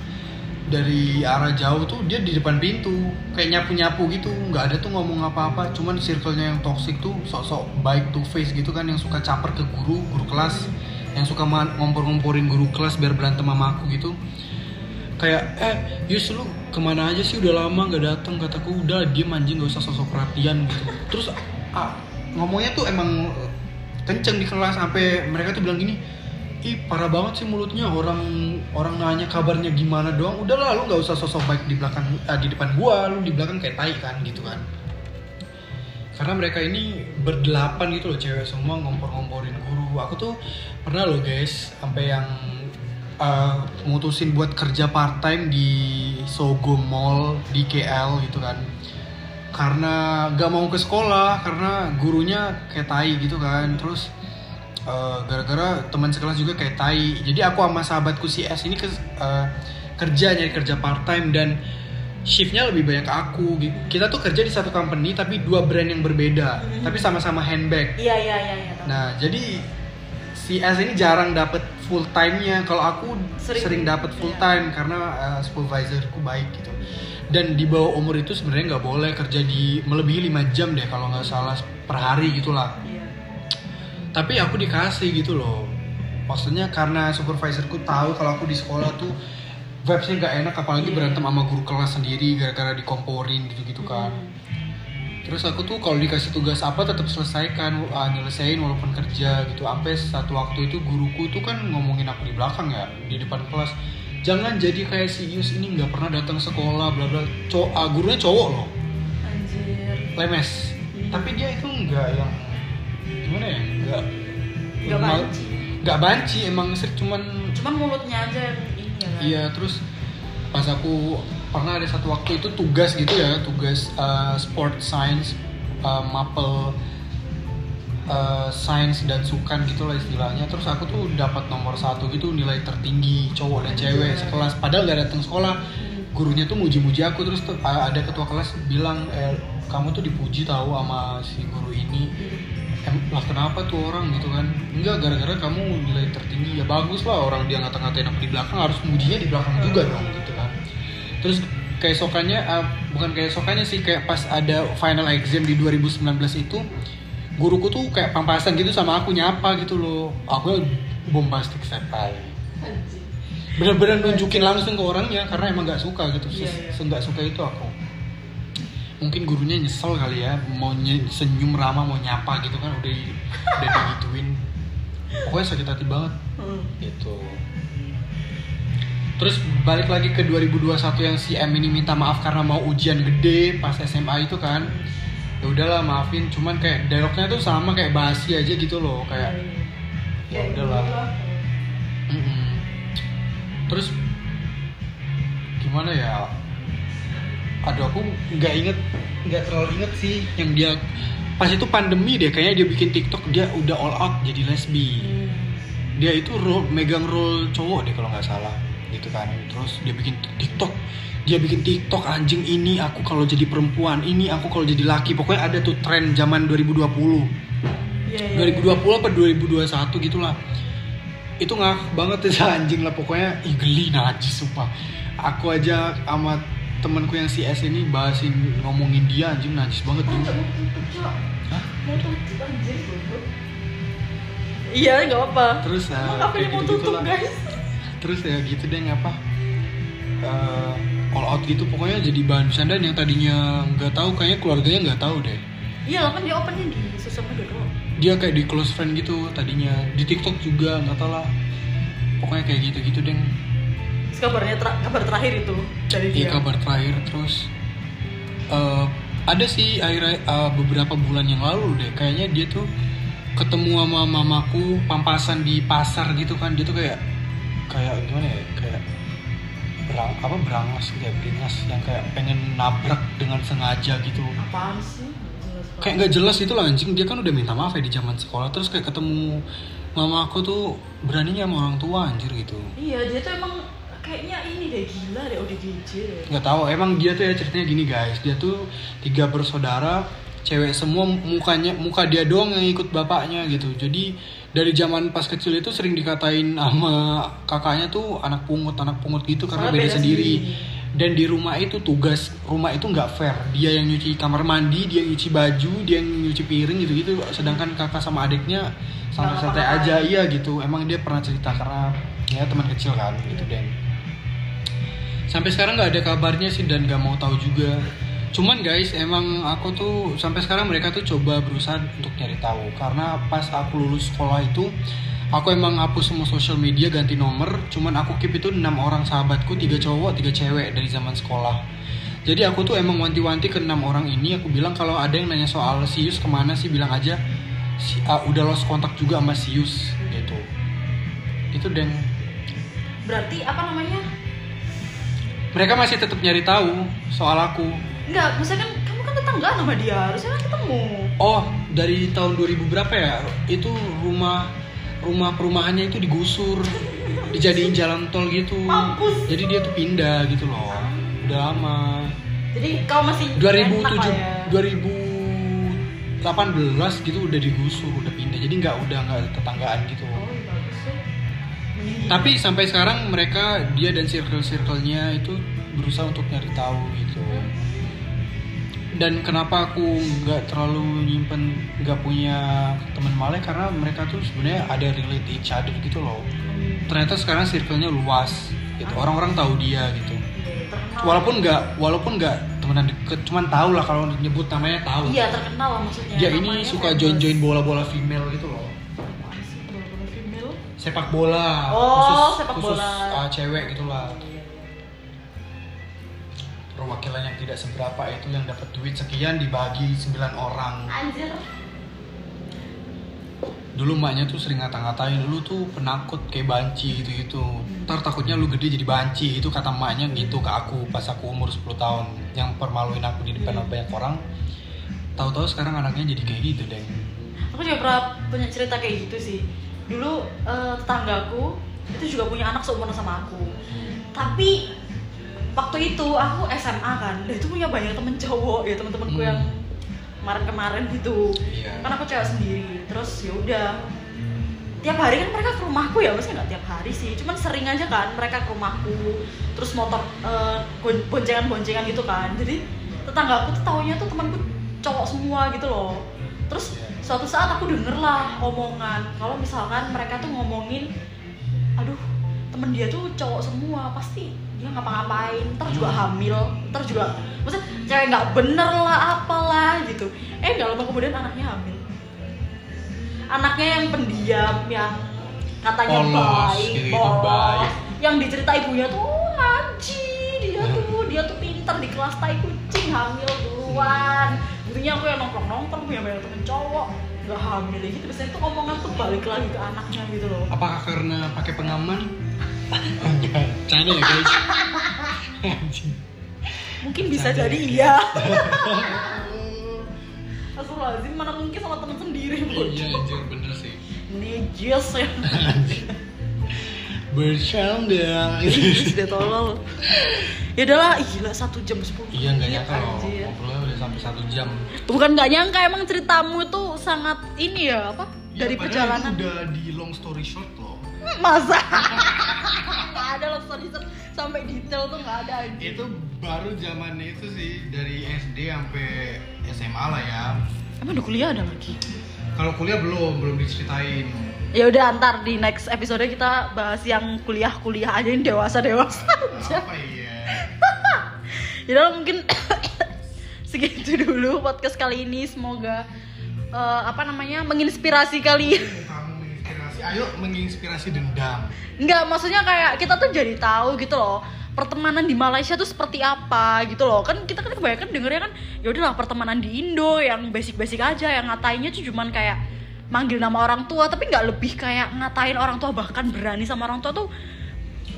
dari arah jauh tuh dia di depan pintu kayak nyapu nyapu gitu. Nggak ada tuh ngomong apa-apa cuman circle-nya yang toxic tuh sok-sok baik to face gitu kan yang suka caper ke guru guru kelas yang suka ngompor-ngomporin guru kelas biar berantem sama aku gitu. Kayak eh Yus lu ke mana aja sih? Udah lama nggak datang kataku. Udah dia anjing gak usah sosok perhatian gitu. Terus ah, ngomongnya tuh emang kenceng di kelas sampai mereka tuh bilang gini ih parah banget sih mulutnya orang orang nanya kabarnya gimana doang. Udah lah lu nggak usah sosok baik di belakang ah, di depan gua lu di belakang kayak tai kan gitu kan. Karena mereka ini berdelapan gitu loh cewek semua ngompor-ngomporin guru. Aku tuh pernah loh guys sampai yang uh, mutusin buat kerja part time di Sogo Mall di KL gitu kan karena gak mau ke sekolah karena gurunya kayak tai gitu kan terus uh, gara-gara teman sekelas juga kayak tai jadi aku sama sahabatku si S ini ke, uh, kerja nyari kerja part time dan shiftnya lebih banyak ke aku gitu. kita tuh kerja di satu company tapi dua brand yang berbeda tapi sama-sama handbag Iya iya iya iya. Nah, jadi si S ini jarang dapat full time-nya. Kalau aku Sering. sering, dapat full Iya. time karena uh, supervisorku baik gitu. Dan di bawah umur itu sebenarnya nggak boleh kerja di melebihi 5 jam deh kalau nggak salah per hari gitulah. Iya. Tapi aku dikasih gitu loh. Maksudnya karena supervisorku tahu kalau aku di sekolah tuh vibesnya nggak enak apalagi Iya. berantem sama guru kelas sendiri gara-gara dikomporin gitu-gitu kan. Terus aku tuh kalau dikasih tugas apa tetap selesaikan, uh, nyelesain walaupun kerja gitu. Sampai satu waktu itu guruku tuh kan ngomongin aku di belakang ya, di depan kelas. Jangan jadi kayak si Yus ini nggak pernah datang sekolah, bla bla. Cow ah, gurunya cowok loh, Anjir. lemes. Hmm. Tapi dia itu nggak yang gimana ya, nggak Gak mal- banci. nggak banci, emang sih cuman Cuman mulutnya aja yang ini ya kan. Iya terus pas aku pernah ada satu waktu itu tugas gitu ya tugas uh, sport science uh, mapel uh, science dan sukan gitu lah istilahnya. Terus aku tuh dapat nomor satu gitu nilai tertinggi cowok dan cewek sekelas. Padahal gak datang sekolah. Gurunya tuh muji-muji aku. Terus tuh uh, ada ketua kelas bilang eh, kamu tuh dipuji tahu sama si guru ini. Lah kenapa tuh orang? Gitu kan. Enggak gara-gara kamu nilai tertinggi. Ya bagus lah orang dia ngata-ngatain aku di belakang harus mujinya di belakang juga dong gitu kan. Terus keesokannya eh, bukan keesokannya sih kayak pas ada final exam di 2019 itu guruku tuh kayak pampasan gitu sama aku nyapa gitu loh. Aku bombastic sekali bener-bener nunjukin langsung ke orangnya karena emang nggak suka gitu. Se- iya. se nggak suka itu aku. Mungkin gurunya nyesel kali ya mau nye- senyum ramah mau nyapa gitu kan udah udah digituin. Pokoknya sakit hati banget. Hmm. gitu. Terus balik lagi ke 2021 yang si M ini minta maaf karena mau ujian gede pas SMA itu kan ya udahlah maafin. Cuman kayak dialognya tuh sama kayak basi aja gitu loh kayak ya Kayak udahlah. gitu terus gimana ya? Aduh aku nggak inget nggak terlalu inget sih yang dia pas itu pandemi deh kayaknya dia bikin TikTok dia udah all out jadi lesbi. Hmm. dia itu role, megang role cowok deh kalau nggak salah gitu kan. Terus dia bikin TikTok dia bikin TikTok anjing ini aku kalau jadi perempuan ini aku kalau jadi laki pokoknya ada tuh tren zaman 2020 Iya, iya. 2020 apa 2021 gitulah itu ngak banget ya anjing lah pokoknya ih geli najis sumpah aku aja sama temanku yang si S ini bahasin ngomongin dia anjing najis banget tuh. Hah? Iya, nggak apa-apa. terus uh, apa kayak gitu lah guys? terus ya gitu deh ngapa Eh, all out gitu pokoknya jadi bahan bercandaan yang tadinya nggak tahu kayaknya keluarganya nggak tahu deh. Iya, kan dia opennya di sosial media doang. dia kayak di close friend gitu tadinya di TikTok juga nggak tahu lah. Pokoknya kayak gitu gitu deh Terus kabarnya ter- kabar terakhir itu dari dia. Iya kabar terakhir terus eh, ada sih akhirnya eh, beberapa bulan yang lalu deh. Kayaknya dia tuh ketemu sama mamaku pampasan di pasar gitu kan. Dia tuh kayak kayak gimana ya kayak berang apa berangas gitu ya beringas yang kayak pengen nabrak dengan sengaja gitu. Apaan sih? Kayak nggak jelas itu lah anjing. Dia kan udah minta maaf ya di zaman sekolah terus kayak ketemu mama aku tuh beraninya sama orang tua anjir gitu. Iya, dia tuh emang kayaknya ini deh gila deh ODGJ deh. nggak tahu emang dia tuh ya ceritanya gini guys. Dia tuh tiga bersaudara cewek semua mukanya muka dia doang yang ikut bapaknya gitu. Jadi dari zaman pas kecil itu sering dikatain sama kakaknya tuh anak pungut anak pungut gitu karena Soalnya beda, beda sendiri. sendiri. dan di rumah itu tugas rumah itu nggak fair. Dia yang nyuci kamar mandi dia yang nyuci baju dia yang nyuci piring gitu gitu. Sedangkan kakak sama adiknya santai-santai aja. iya gitu. Emang dia pernah cerita karena ya teman kecil kan gitu dan. Sampai sekarang nggak ada kabarnya sih dan. Nggak mau tahu juga cuman guys emang aku tuh sampai sekarang mereka tuh coba berusaha untuk nyari tahu. Karena pas aku lulus sekolah itu aku emang hapus semua sosial media ganti nomor. Cuman aku keep itu enam orang sahabatku tiga cowok tiga cewek dari zaman sekolah. Jadi aku tuh emang wanti-wanti ke enam orang ini. Aku bilang kalau ada yang nanya soal Sius ke mana sih bilang aja si, ah, udah lost kontak juga sama Sius gitu. Itu dan Berarti apa namanya? mereka masih tetap nyari tahu soal aku Enggak, maksudnya kan kamu kan tetanggaan sama dia, harusnya kan ketemu. Oh, dari tahun 2000 berapa ya? Itu rumah rumah perumahannya itu digusur, dijadiin jalan tol gitu. Mampus. Jadi dia tuh pindah gitu loh. Udah lama. Jadi kau masih 2007 enak lah ya. 2018 gitu udah digusur, udah pindah. Jadi nggak udah nggak tetanggaan gitu. Oh, iya. Mending Tapi sampai sekarang mereka dia dan circle-circle-nya itu berusaha untuk nyari tahu gitu. Dan kenapa aku nggak terlalu nyimpen nggak punya teman Malay karena mereka tuh sebenarnya ada relate each other gitu loh. Ternyata sekarang circle-nya luas gitu. Orang-orang tahu dia gitu. Walaupun nggak walaupun nggak temenan deket, cuman tahu lah kalau nyebut namanya tahu. Iya, terkenal lah maksudnya. Dia ini suka famous. join-join bola-bola female gitu loh. Sepak bola. Oh, sepak khusus, bola. uh, cewek gitu lah. Iya. Perwakilan yang tidak seberapa itu yang dapat duit sekian dibagi 9 orang Anjir. dulu maknya tuh sering ngata-ngatain lu tuh penakut kayak banci gitu gitu ntar takutnya lu gede jadi banci itu kata maknya gitu ke aku pas aku umur 10 tahun yang permaluin aku di depan banyak orang tahu-tahu sekarang anaknya jadi kayak gitu deh Aku juga pernah punya cerita kayak gitu sih. Dulu eh, tetanggaku itu juga punya anak seumuran sama aku. Tapi waktu itu aku SMA kan, dan itu punya banyak temen cowok ya teman-temanku Hmm. yang kemarin-kemarin gitu. iya. Kan aku cewek sendiri. Terus ya udah. Tiap hari kan mereka ke rumahku ya maksudnya nggak tiap hari sih. Cuman sering aja kan mereka ke rumahku. Terus motor gon- boncengan-boncengan gitu kan. Jadi tetangga aku tuh taunya tuh temanku cowok semua gitu loh. Terus suatu saat aku denger lah omongan. Kalau misalkan mereka tuh ngomongin aduh temen dia tuh cowok semua pasti dia ngapa-ngapain ntar juga hamil ntar juga maksudnya cewek nggak bener lah apalah gitu. Eh nggak lama kemudian anaknya hamil. Anaknya yang pendiam yang katanya Polos, baik polos. baik. yang dicerita ibunya tuh "Oh, ngaji dia tuh dia tuh pinter di kelas tai kucing hamil duluan. Buktinya aku yang nongkrong nongkrong punya banyak temen cowok nggak hamil gitu. Biasanya tuh omongan tuh balik lagi ke anaknya gitu loh. Apakah karena pakai pengaman? Enggak, canda ya guys. Mungkin bisa jadi ya. iya Astagfirullahaladzim mana mungkin sama temen sendiri Iya bocah anjir bener sih. Nejis ya Bercanda. Deh tolol Ya udahlah, ih, gila satu jam sepuluh Iya nggak nyangka loh, Anjir. ngobrolnya udah sampai satu jam. Bukan nggak nyangka emang ceritamu itu sangat ini ya apa? Ya, Dari perjalanan udah di long story short loh. Masa? Nggak ada loh story sampai detail tuh nggak ada aja Itu baru zamannya itu sih dari SD sampai SMA lah ya. Emang udah kuliah ada lagi? Kalau kuliah belum, belum diceritain. Ya udah antar di next episode kita bahas yang kuliah-kuliah aja yang dewasa-dewasa aja. Apa ya? Ya udah mungkin segitu dulu podcast kali ini semoga eh, apa namanya menginspirasi kalian. Ayo menginspirasi dendam. Enggak, maksudnya kayak kita tuh jadi tahu gitu loh pertemanan di Malaysia tuh seperti apa gitu loh kan kita kan kebanyakan dengernya kan ya udahlah pertemanan di Indo yang basic-basic aja yang ngatainnya tuh cuman kayak manggil nama orang tua tapi nggak lebih kayak ngatain orang tua bahkan berani sama orang tua tuh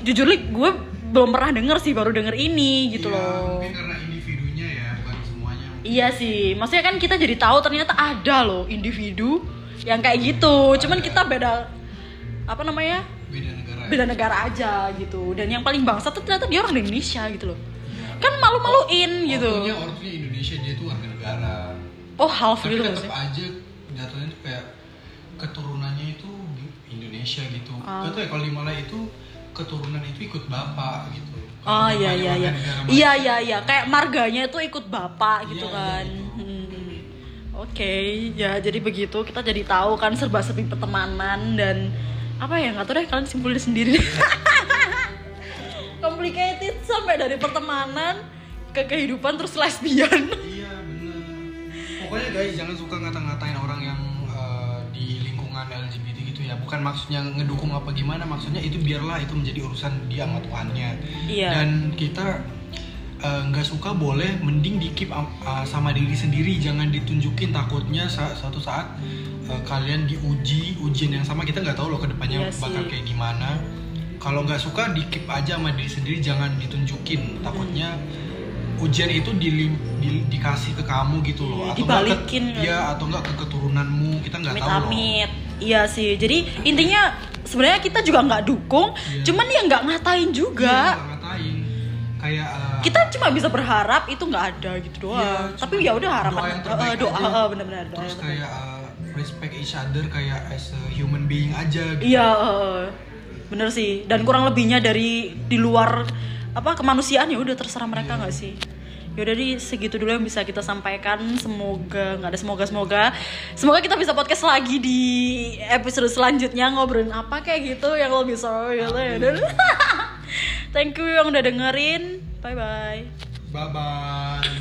jujur li gue belum pernah denger sih baru denger ini gitu Iya, loh Mungkin karena individunya ya, bukan semuanya. Iya sih, maksudnya kan kita jadi tahu ternyata ada loh individu yang kayak gitu. Cuman kita beda apa namanya? Beda negara. Beda negara aja gitu. Dan yang paling bangsa tuh ternyata dia orang Indonesia gitu loh. Iya. Kan malu-maluin gitu. Ortunya ortunya Indonesia dia tuh warga negara. Oh, half Tapi gitu tetap aja jatuhnya tuh kayak keturunannya itu di Indonesia gitu. Ah. Tau ya kalau di Malaya itu keturunan itu ikut bapak gitu. Oh Kalau iya bapaknya iya iya. Iya Malaysia. iya iya, kayak marganya itu ikut bapak gitu Iya, kan. iya, gitu. Hmm. Oke, ya jadi begitu kita jadi tahu kan serba-serbi pertemanan dan apa ya nggak tahu deh kalian simpulin sendiri deh. Complicated sampai dari pertemanan ke kehidupan terus lesbian. Iya bener. Pokoknya guys jangan suka ngata-ngatain orang yang eh, di lingkungan LGBT gitu ya. Bukan maksudnya ngedukung apa gimana, maksudnya itu biarlah itu menjadi urusan dia sama Tuhannya. Iya. Dan kita eh, nggak suka boleh mending di keep eh, sama diri sendiri, jangan ditunjukin takutnya sa- suatu saat eh, kalian diuji ujian yang sama kita nggak tahu loh ke depannya sih. bakal kayak gimana. Kalau nggak suka di keep aja sama diri sendiri, jangan ditunjukin. Takutnya ujian itu di, di- dikasih ke kamu gitu loh atau nggak dibalikin ke, kan. ya atau enggak ke keturunanmu kita nggak tahu loh Amit-amit. Iya sih. Jadi intinya sebenarnya kita juga nggak dukung, Iya. cuman ya nggak ngatain juga. Nggak ngatain kayak eh, kita cuma bisa berharap itu nggak ada gitu doang. Iya, tapi ya udah harapan doa yang terbaik doa aja. eh, benar-benar doa terus terbaik. kayak eh, respect each other kayak as a human being aja gitu. Iya eh, bener sih. Dan kurang lebihnya dari di luar apa kemanusiaan ya udah terserah mereka Iya. nggak sih. Yaudah di segitu dulu yang bisa kita sampaikan. Semoga nggak ada semoga semoga. Semoga kita bisa podcast lagi di episode selanjutnya ngobrolin apa kayak gitu yang lebih seru gitu ya thank you yang udah dengerin. Bye bye bye bye